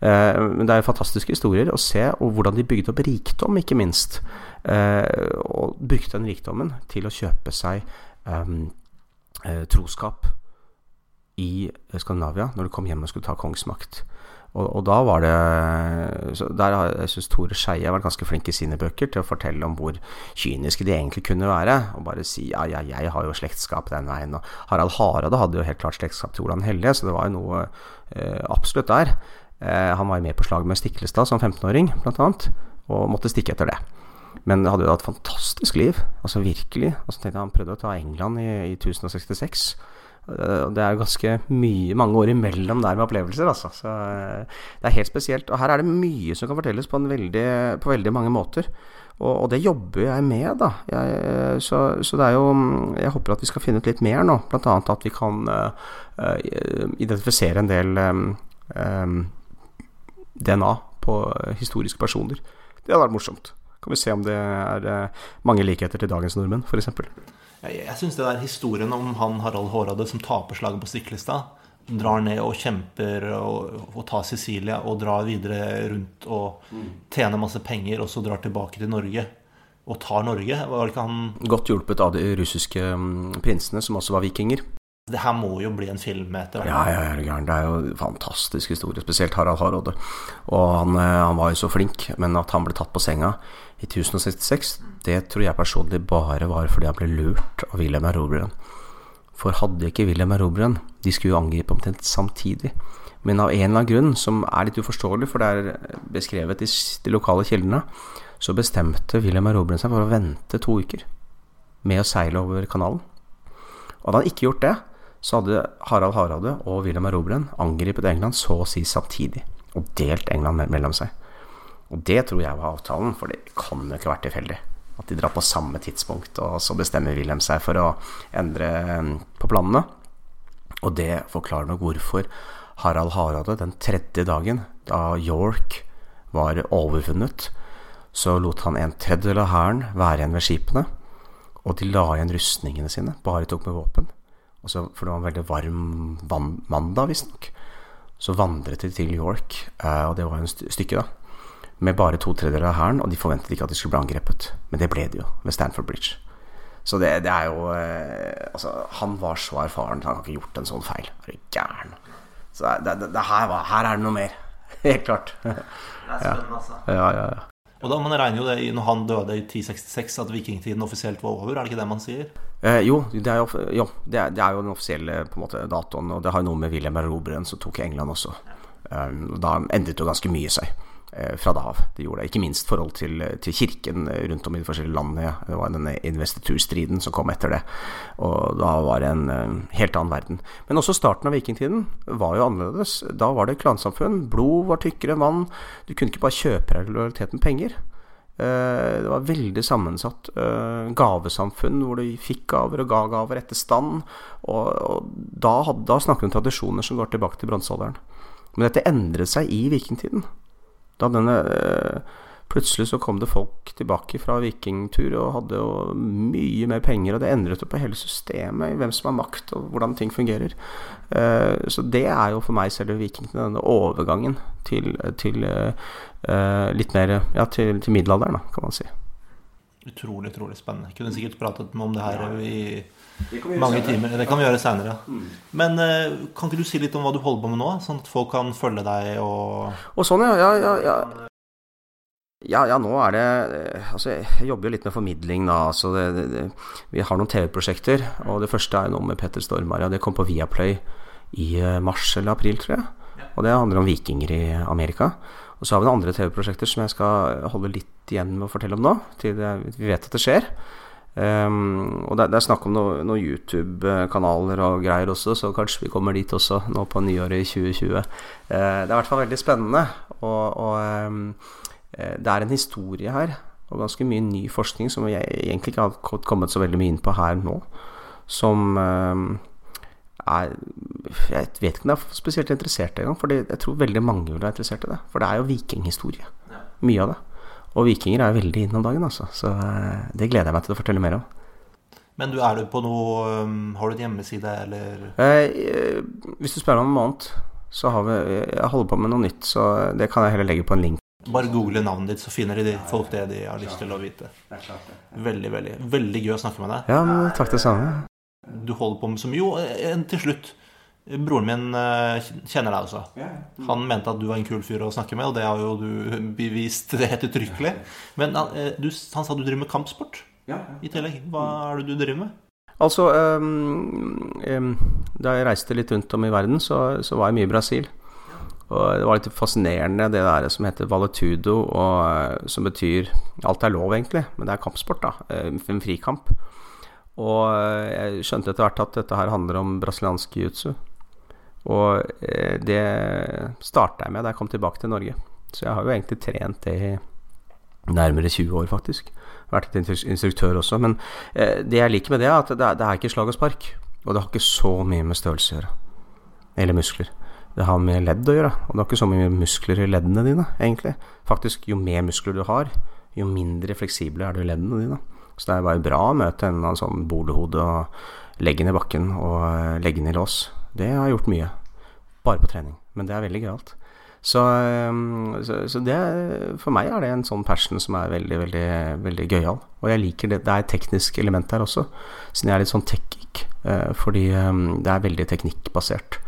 men det er fantastiske historier å se og hvordan de bygde opp rikdom, ikke minst. og brukte den rikdommen til å kjøpe seg um, troskap i Skandinavia når du kom hjem og skulle ta kongsmakt. Og, og, da var det så Der har jeg syns Tore Skeie vært ganske flink i sine bøker til å fortelle om hvor kyniske de egentlig kunne være. Og bare si ja, ja, jeg har jo slektskap den veien. Og Harald Haraade hadde jo helt klart slektskap til Olan Hellige, så det var jo noe eh, absolutt der. Eh, han var jo med på slaget med Stiklestad som 15-åring, blant annet, og måtte stikke etter det. Men hadde jo da et fantastisk liv, altså virkelig. Og så tenkte jeg Han prøvde å ta England i, i 1066. Eh, det er jo ganske mye, mange år imellom der med opplevelser, altså. Så eh, det er helt spesielt. Og her er det mye som kan fortelles på, veldig, på veldig mange måter. Og, og, det jobber jeg med, da. Jeg, eh, så, så, det er jo Jeg håper at vi skal finne ut litt mer nå. Blant annet at vi kan uh, identifisere en del um, um, DNA på historiske personer. Det hadde vært morsomt. Kan vi se om det er mange likheter til dagens nordmenn, f.eks. Jeg, jeg syns det der historien om han Harald Hårade som taper slaget på Stiklestad, drar ned og kjemper og, og tar Sicilia og drar videre rundt og tjener masse penger, og så drar tilbake til Norge og tar Norge. Var ikke han Godt hjulpet av de russiske mm, prinsene, som også var vikinger. Det her må jo bli en film etter hvert. Ja, ja, ja, det er jo en fantastisk historie. Spesielt Harald Hardråde. Og han, eh, han, var jo så flink, men at han ble tatt på senga i 1066, det tror jeg personlig bare var fordi han ble lurt av Wilhelm Erobreren. For hadde ikke Wilhelm Erobreren De skulle jo angripe omtrent samtidig. Men av en eller annen grunn, som er litt uforståelig, for det er beskrevet i de lokale kildene, så bestemte Wilhelm Erobreren seg for å vente to uker med å seile over kanalen. Og hadde han ikke gjort det, så hadde Harald Hardråde og William Erobreren angrepet England så å si samtidig, og delt England mellom seg. Og det tror jeg var avtalen, for det kan jo ikke være tilfeldig. At de drar på samme tidspunkt, og så bestemmer Wilhelm seg for å endre um, på planene. Og det forklarer nok hvorfor Harald Hardråde den tredje dagen, da York var overfunnet, så lot han en tredjedel av hæren være igjen ved skipene, og de la igjen rustningene sine, bare tok med våpen. Så, for det var en veldig varm mandag, visstnok. Så vandret de til York, eh, og det var en stykke, da. Med bare to tredjedeler av hæren, og de forventet ikke at de skulle bli angrepet. Men det ble de jo, ved Stanford Bridge. Så det, det er jo eh, Altså, han var så erfaren, han har ikke gjort en sånn feil. Er du gæren? Så det, det, her, var, her, er det noe mer. Helt klart. Det er spennende, altså. Ja, ja, ja. Og da Man regner jo det når han døde i 1066 at vikingtiden offisielt var over, er det ikke det man sier? Eh, jo, det er jo, jo det, er, det er, jo den offisielle på en måte, datoen, og det har jo noe med Wilhelm Erobreren som tok England også. Um, da endret jo ganske mye seg fra da av. Det gjorde det. Ikke minst forhold til, til, kirken rundt om i de forskjellige landene. Det var denne investiturstriden som kom etter det. Og da var det en helt annen verden. Men også starten av vikingtiden var jo annerledes. Da var det klansamfunn. Blod var tykkere enn vann. Du kunne ikke bare kjøpe deg lojalitet med penger. Eh, det var veldig sammensatt eh, gavesamfunn hvor du fikk gaver og ga gaver etter stand. Og, og da, da snakket vi om tradisjoner som går tilbake til bronsealderen. Men dette endret seg i vikingtiden. Da denne eh, Plutselig så kom det folk tilbake fra vikingtur og hadde jo mye mer penger, og det endret jo på hele systemet hvem som har makt, og hvordan ting fungerer. Så det er jo for meg selve vikingene, denne overgangen til, til uh, litt mer ja, til, til middelalderen, da, kan man si. Utrolig, utrolig spennende. Jeg kunne sikkert pratet om det her i mange timer. Det kan vi gjøre seinere. Mm. Men uh, kan ikke du si litt om hva du holder på med nå, sånn at folk kan følge deg og Og sånn, ja. ja, ja, ja. Ja, ja, nå er det Altså, jeg jobber jo litt med formidling, da. Altså det, det, det, vi har noen TV-prosjekter. Og det første er noe med Petter Stormare. Det kom på Viaplay i eh, mars eller april, tror jeg. Og det handler om vikinger i Amerika. Og så har vi noen andre TV-prosjekter som jeg skal holde litt igjen med å fortelle om nå, til vi vet at det skjer. Um, og det, det, er snakk om noen noe YouTube-kanaler og greier også, så kanskje vi kommer dit også nå på nyåret i 2020. Uh, det er i hvert fall veldig spennende. Og, og um, det er en historie her, og ganske mye ny forskning som jeg egentlig ikke har kommet så veldig mye inn på her nå, som um, er Jeg vet ikke om jeg er spesielt interessert engang, for jeg tror veldig mange vil være interessert i det. For det er jo vikinghistorie. Mye av det. Og vikinger er veldig inn om dagen, altså. Så eh, det gleder jeg meg til å fortelle mer om. Men du, er du på noe um, Har du en hjemmeside, eller? Eh, hvis du spør om noe annet, så har vi Jeg holder på med noe nytt, så det kan jeg heller legge på en link. Bare google navnet ditt, så finner de folk det de har lyst til å vite. Veldig, veldig veldig gøy å snakke med deg. Ja, men takk det samme. du holder på med så mye. Jo, til slutt. Broren min kjenner deg også. Han mente at du var en kul fyr å snakke med, og det har jo du bevist helt uttrykkelig. Men du, han sa du driver med kampsport i tillegg. Hva er det du driver med? Altså, um, um, da jeg reiste litt rundt om i verden, så, så var jeg mye i Brasil. Og det var litt fascinerende det der som heter valetudo, og, eh, som betyr Alt er lov, egentlig, men det er kampsport, da. Eh, en frikamp. Og eh, jeg skjønte etter hvert at dette her handler om brasiliansk jiu-jitsu. Og det starta jeg med da jeg kom tilbake til Norge. Så jeg har jo egentlig trent det i nærmere 20 år, faktisk. Vært et instruktør også. Men det jeg liker med det, er at det er, ikke slag og spark. Og det har ikke så mye med størrelse å gjøre. Eller muskler. Det har med ledd å gjøre. Og det har ikke så mye muskler i leddene dine, egentlig. Faktisk, jo mer muskler du har, jo mindre fleksible er du i leddene dine. Så det er bare bra å møte en sånn bolehode og legge den i bakken og eh, legge den i lås. Det har jeg gjort mye. Bare på trening. Men det er veldig gøyalt. Så, ehm, så, så, det For meg er det en sånn passion som er veldig, veldig, veldig gøyal. Og jeg liker det. Det er et teknisk element der også, siden jeg er litt sånn tech-geek. Eh, fordi ehm, det er veldig teknikkbasert.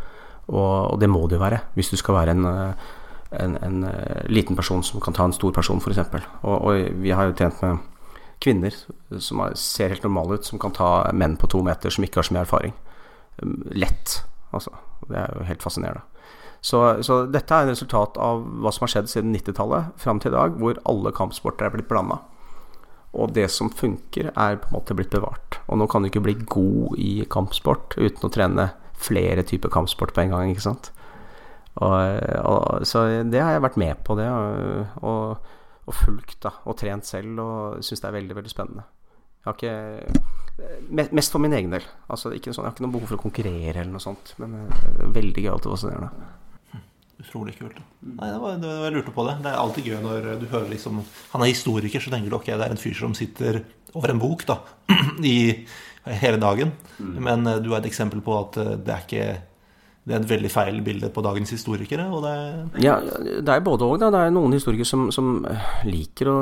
Og, og, det må det jo være hvis du skal være en, eh, en, en eh, liten person som kan ta en stor person, f.eks. Og, og vi har jo trent med kvinner som ser helt normale ut, som kan ta menn på to meter som ikke har så mye erfaring. Um, lett, altså. Det er jo helt fascinerende. Så, så dette er en resultat av hva som har skjedd siden 90-tallet fram til i dag, hvor alle kampsporter er blitt blanda. Og det som funker, er på en måte blitt bevart. Og nå kan du ikke bli god i kampsport uten å trene flere typer kampsport på en gang, ikke sant. Og, og, så det har jeg vært med på, det. Og, og fulgt da, og trent selv, og syns det er veldig, veldig spennende. Jeg har ikke Mest for min egen del. Altså, ikke sånn, jeg har ikke noe behov for å konkurrere eller noe sånt, men uh, veldig gøyalt og fascinerende. Utrolig kult. Nei, det var, det var, Jeg lurte på det. Det er alltid gøy når du hører liksom Han er historiker, så tenker du ok, det er en fyr som sitter over en bok da i hele dagen. Mm. Men eh, du er et eksempel på at eh, det er ikke det er et veldig feil bilde på dagens historikere. Det ja, det er både òg. Det er noen historikere som, som, liker å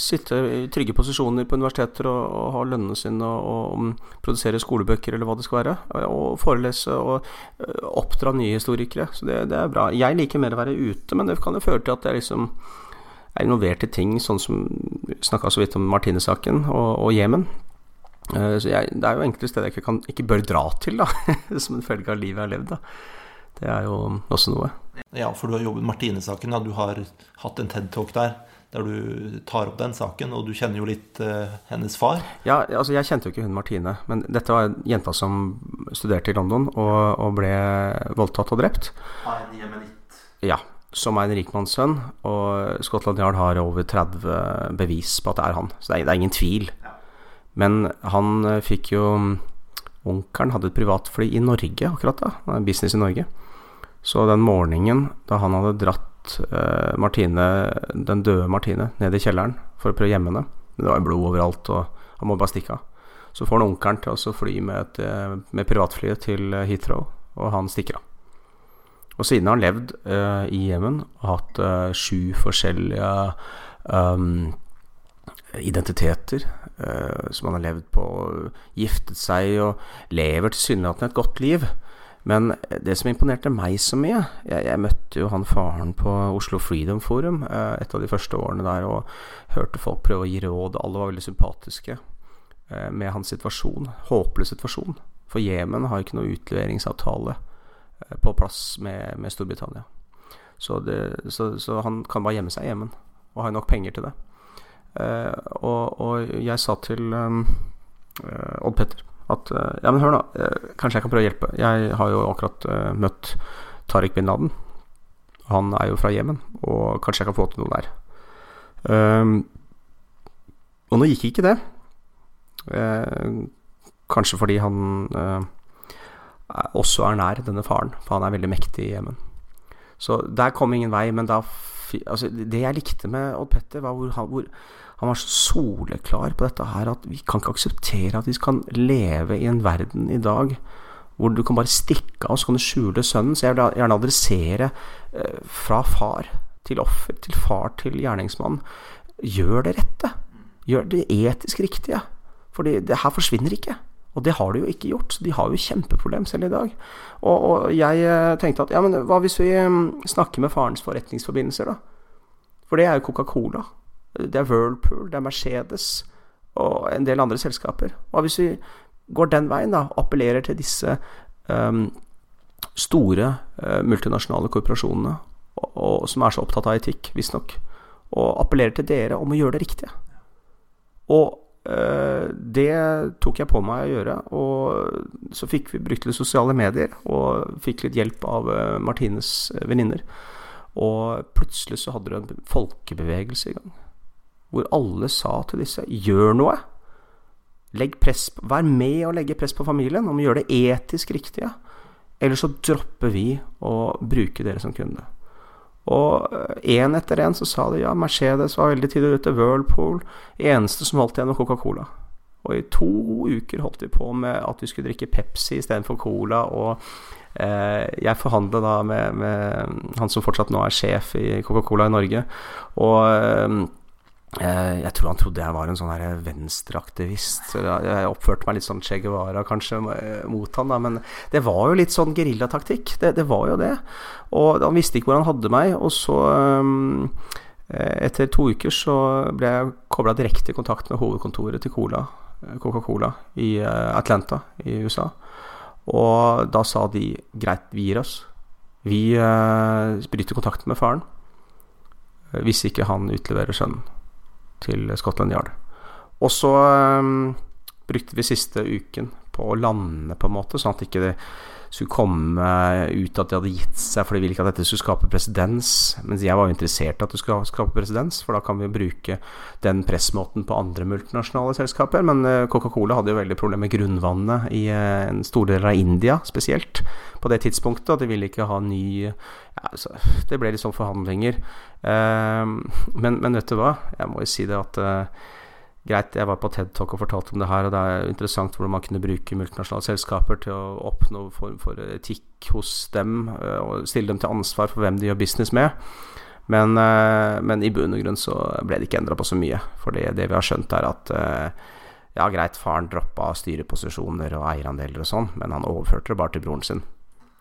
sitte i trygge posisjoner på universiteter og, og ha lønnene sine og, og, produsere skolebøker eller hva det skal være. Og forelese og eh, oppdra nye historikere. Så det, det, er bra. Jeg liker mer å være ute, men det kan jo føre til at jeg liksom er involvert i ting sånn som vi Snakka så vidt om Martine-saken og Jemen. Eh, så jeg, det er jo enkelte steder jeg ikke, kan, ikke bør dra til, da, som en følge av livet jeg har levd. da. Det er jo også noe. Ja, for du har jobbet med Martine-saken. Du har hatt en TED-talk der der du tar opp den saken, og du kjenner jo litt uh, hennes far. Ja, altså jeg kjente jo ikke hun Martine, men dette var jenta som studerte i London og, og ble voldtatt og drept. Av en jemenitt. Ja, som er en rikmannssønn, og Scotland Yard har over 30 bevis på at det er han. Så det er, det er ingen tvil. Men han eh, fikk jo Onkelen hadde et privatfly i Norge akkurat da. Business i Norge. Så den morgenen da han hadde dratt eh, Martine, den døde Martine ned i kjelleren for å prøve å gjemme henne Det var blod overalt, og han må bare stikke av. Så får han onkelen til å fly med, et, eh, med privatflyet til Heathrow, og han stikker av. Og siden har han levd eh, i Jemen og hatt eh, sju forskjellige um, identiteter som han har levd på, giftet seg og lever tilsynelatende et godt liv. Men det som imponerte meg så mye Jeg, jeg møtte jo han faren på Oslo Freedom Forum uh, et av de første årene der og hørte folk prøve å gi råd. Alle var veldig sympatiske uh, med hans situasjon. Håpløs situasjon. For Jemen har ikke noe utleveringsavtale på plass med, med Storbritannia. Så, det, så, så han kan bare gjemme seg i Jemen, og har nok penger til det. Uh, og, og, jeg sa til um, uh, Odd Petter at uh, Ja, men hør, da. kanskje jeg kan prøve å hjelpe. Jeg har jo akkurat møtt Tariq bin Laden. Han er jo fra Jemen, og kanskje jeg kan få til noe der. Um, og nå gikk ikke det. kanskje fordi han også er nær denne faren, for han er veldig mektig i Jemen. Så der kom ingen vei, men da altså, Det jeg likte med Odd Petter, var hvor, hvor han var så soleklar på dette her at vi kan ikke akseptere at vi kan leve i en verden i dag hvor du kan bare stikke av, så kan du skjule sønnen. Så jeg vil gjerne adressere eh, fra far til offer, til far til gjerningsmann. Gjør det rette. Gjør det etisk riktige. For det her forsvinner ikke. Og det har de jo ikke gjort. Så de har jo kjempeproblem selv i dag. Og, og jeg eh, tenkte at ja, men hva hvis vi mm, snakker med farens forretningsforbindelser, da? For det er jo Coca-Cola. Det er Whirlpool, det er Mercedes og en del andre selskaper. Hva hvis vi går den veien, da? Appellerer til disse um, store uh, multinasjonale korporasjonene og, og, som er så opptatt av etikk, visstnok. Og appellerer til dere om å gjøre det riktige. Og det tok jeg på meg å gjøre, og så fikk vi brukt litt sosiale medier og fikk litt hjelp av eh, Martines eh, venninner. Og plutselig så hadde du en folkebevegelse i gang, hvor alle sa til disse gjør noe. Legg press, vær med å legge press på familien om å gjøre det etisk riktige. Eller så dropper vi å bruke dere som kunde. Og én etter én så sa de ja, Mercedes var veldig tidlig ute, Whirlpool Eneste som holdt igjen, var Coca-Cola. Og i to uker holdt vi på med at vi skulle drikke Pepsi istedenfor Cola. Og eh, jeg forhandla da med, med, han som fortsatt nå er sjef i Coca-Cola i Norge. Og eh, Eh, jeg tror han trodde jeg var en sånn venstreaktivist. Jeg oppførte meg litt sånn Che Guevara kanskje eh, mot han da, men det var jo litt sånn geriljataktikk. Det, det var jo det. Og han visste ikke hvor han hadde meg. Og så, eh, etter to uker, så ble jeg kobla direkte i kontakt med hovedkontoret til Cola, Coca-Cola i Atlanta i USA. Og da sa de greit, vi gir oss. Vi bryter kontakten med faren hvis ikke han utleverer sønnen til Scotland Yard. Og så um, brukte vi siste uken på å lande, på en måte, sånn at ikke det skulle komme ut at de hadde gitt seg, for de ville ikke at dette skulle skape presedens. Mens jeg var jo interessert i at det skulle skape presedens, for da kan vi bruke den pressmåten på andre multinasjonale selskaper. Men eh, Coca-Cola hadde jo veldig problemer med grunnvannet i eh, en stor del av India spesielt på det tidspunktet, og de ville ikke ha ny ja, altså, Det ble litt sånn forhandlinger. Uh, men, men, vet du hva, jeg må jo si det at Greit, jeg var på TED Talk og fortalte om det her, og det er interessant hvordan man kunne bruke multinasjonale selskaper til å oppnå form for etikk hos dem, eh, og stille dem til ansvar for hvem de gjør business med. Men, eh, men i bunn og grunn så ble det ikke endra på så mye. For det, vi har skjønt, er at eh, ja, greit, faren droppa styreposisjoner og eierandeler og sånn, men han overførte det bare til broren sin.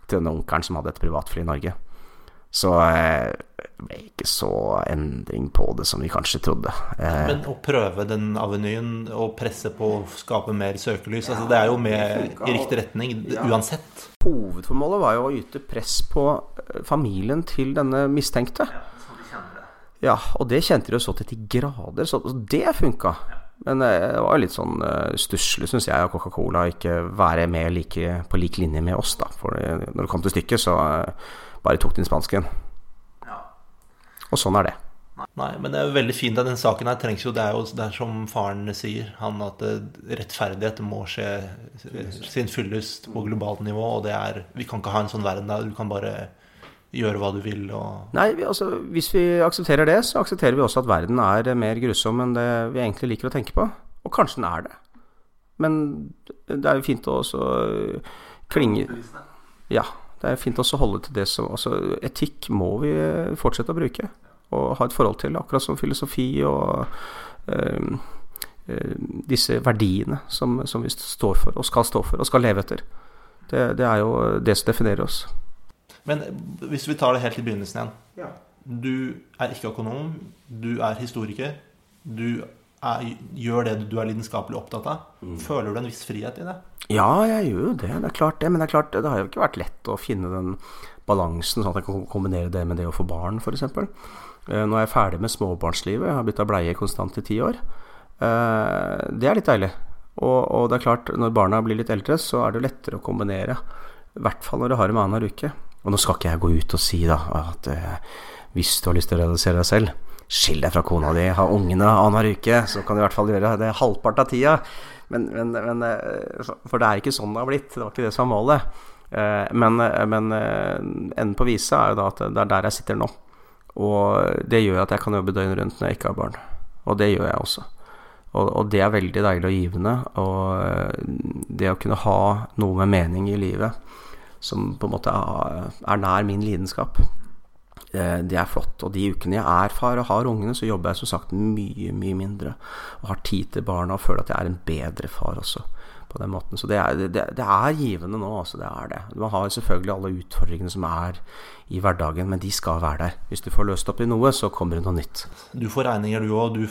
Til den onkelen som hadde et privatfly i Norge. Så eh, det ble ikke så endring på det som vi kanskje trodde. Eh, Men å prøve den avenyen og presse på å skape mer søkelys, ja, altså det er jo med i riktig retning ja. uansett. Hovedformålet var jo å yte press på eh, familien til denne mistenkte. Ja, og det kjente de jo så til de grader, så det funka. Men det var litt sånn stusslig, syns jeg, av Coca-Cola ikke være med like, på lik linje med oss, da. For når det kom til stykket, så bare tok den spansken. Ja. Og sånn er det. Nei, men det er jo veldig fint at den saken her trengs jo Det er jo det er som faren sier, han at rettferdighet må skje sin fyllest på globalt nivå. Og det er Vi kan ikke ha en sånn verden der du kan bare gjøre hva du vil og Nei, vi, altså hvis vi aksepterer det, så aksepterer vi også at verden er mer grusom enn det vi egentlig liker å tenke på. Og kanskje den er det. Men det er jo fint å også klinge Ja. Det er fint også å holde til det som altså, Etikk må vi fortsette å bruke og ha et forhold til, akkurat som filosofi og øh, øh, disse verdiene som, som, vi står for, og skal stå for, og skal leve etter. Det, det, er jo det som definerer oss. Men hvis vi tar det helt i begynnelsen igjen. Ja. Du er ikke økonom, du er historiker. Du er, gjør det du er lidenskapelig opptatt av. Mm. Føler du en viss frihet i det? Ja, jeg gjør jo det. Det er klart det. Men det er klart, det har jo ikke vært lett å finne den balansen, sånn at jeg kan kombinere det med det å få barn, f.eks. Eh, nå er jeg ferdig med småbarnslivet. Jeg har bytta bleie konstant i ti år. Eh, det er litt deilig. Og, og, det er klart, når barna blir litt eldre, så er det lettere å kombinere. I hvert fall når du har dem annenhver uke. Og nå skal ikke jeg gå ut og si da at eh, hvis du har lyst til å realisere deg selv, Skill deg fra kona di, ha ungene annenhver uke, så kan du i hvert fall gjøre det halvparten av tida. Men, men, men, eh, for det er ikke sånn det har blitt. Det var ikke det som var målet. Eh, men, eh, men enden på visa er jo da at det er der jeg sitter nå. Og det gjør at jeg kan jobbe døgnet rundt når jeg ikke har barn. Og det gjør jeg også. Og, og, det er veldig deilig og givende. Og det å kunne ha noe med mening i livet som på en måte er nær min lidenskap, det er flott. Og de ukene jeg er far og har ungene, så jobber jeg som sagt mye, mye mindre. Og har tid til barna og føler at jeg er en bedre far også. på den måten. Så det er, det, det er givende nå, altså. Det er det. Man har selvfølgelig alle utfordringene som er i hverdagen, men de skal være der. Hvis du får løst opp i noe, så kommer det noe nytt. Du får regninger, du òg. Du,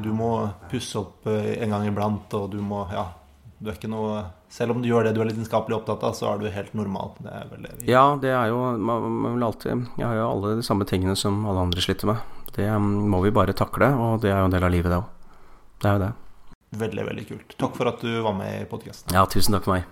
du, må pusse opp eh, en gang iblant, og du må Ja. Du er ikke noe Selv om du gjør det du er lidenskapelig opptatt av, så er du helt normal. Det er vel det vi Ja, det er jo man, man vil alltid Jeg har jo alle de samme tingene som alle andre sliter med. Det um, må vi bare takle, og det er jo en del av livet, det òg. Det er jo det. Veldig, veldig kult. Takk for at du var med i podkasten. Ja, tusen takk for meg.